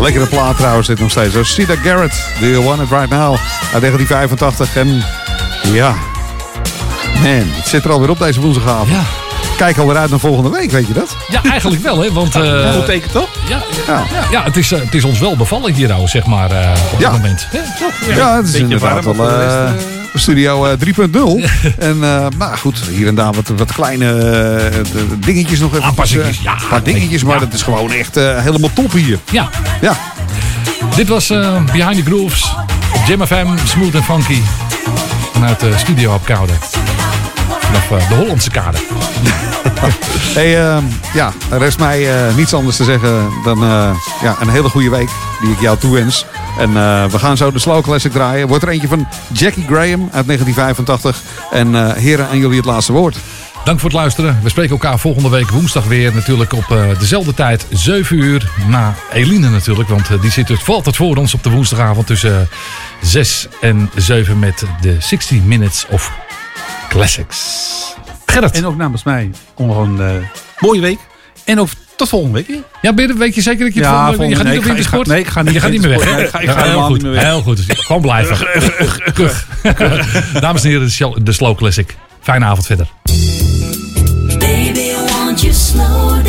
Lekkere plaat trouwens dit nog steeds. Sida Garrett, Do You Want It Right Now? Uit 1985. En ja, man, het zit er alweer op deze woensdagavond. Ja. Kijk alweer uit naar volgende week, weet je dat? Ja, eigenlijk wel hè. Want, eh, Goed teken toch? ja, Ja. ja, ja het, is, eh, het is ons wel bevallen hier nou, zeg maar, eh, op Ja. dit moment. Ja, toch? Ja, het is Beetje inderdaad warm, wel eh, Studio eh, 3.0. en eh, maar goed, hier en daar wat, wat kleine dingetjes nog even. Aanpassingjes, eh, ja. Een paar dingetjes, maar Ja. dat is gewoon echt eh, helemaal top hier. Ja, Ja, dit was eh, Behind the Grooves. Jam FM, Smooth and Funky. Vanuit de studio op Koude. Vanaf de Hollandse kade. hey, eh, ja, er rest mij eh, niets anders te zeggen dan eh, ja, een hele goede week die ik jou toewens. En eh, we gaan zo de Slow Classic draaien. Wordt er eentje van Jackie Graham uit 1985. En heren, aan jullie het laatste woord. Dank voor het luisteren. We spreken elkaar volgende week woensdag weer. Natuurlijk op dezelfde tijd, 7 uur. Na Eline natuurlijk, want die zit dus altijd voor ons op de woensdagavond tussen eh, 6 en 7 met de 60 Minutes of Classics. Gerrit. En ook namens mij gewoon een eh, mooie week. En ook tot volgende week. Ja, ben je, weet je zeker dat je het Ja, volgende- je gaat volgende- niet op nee, ik ga- wintersport? nee, ik ga niet Je gaat niet meer weg. Nee, ik ga- ik ga Ja, heel helemaal goed. niet meer weg. Heel goed. Dus Gewoon blijven. Dames en heren, de show- de Slow Classic. Fijne avond verder. Baby, won't you slow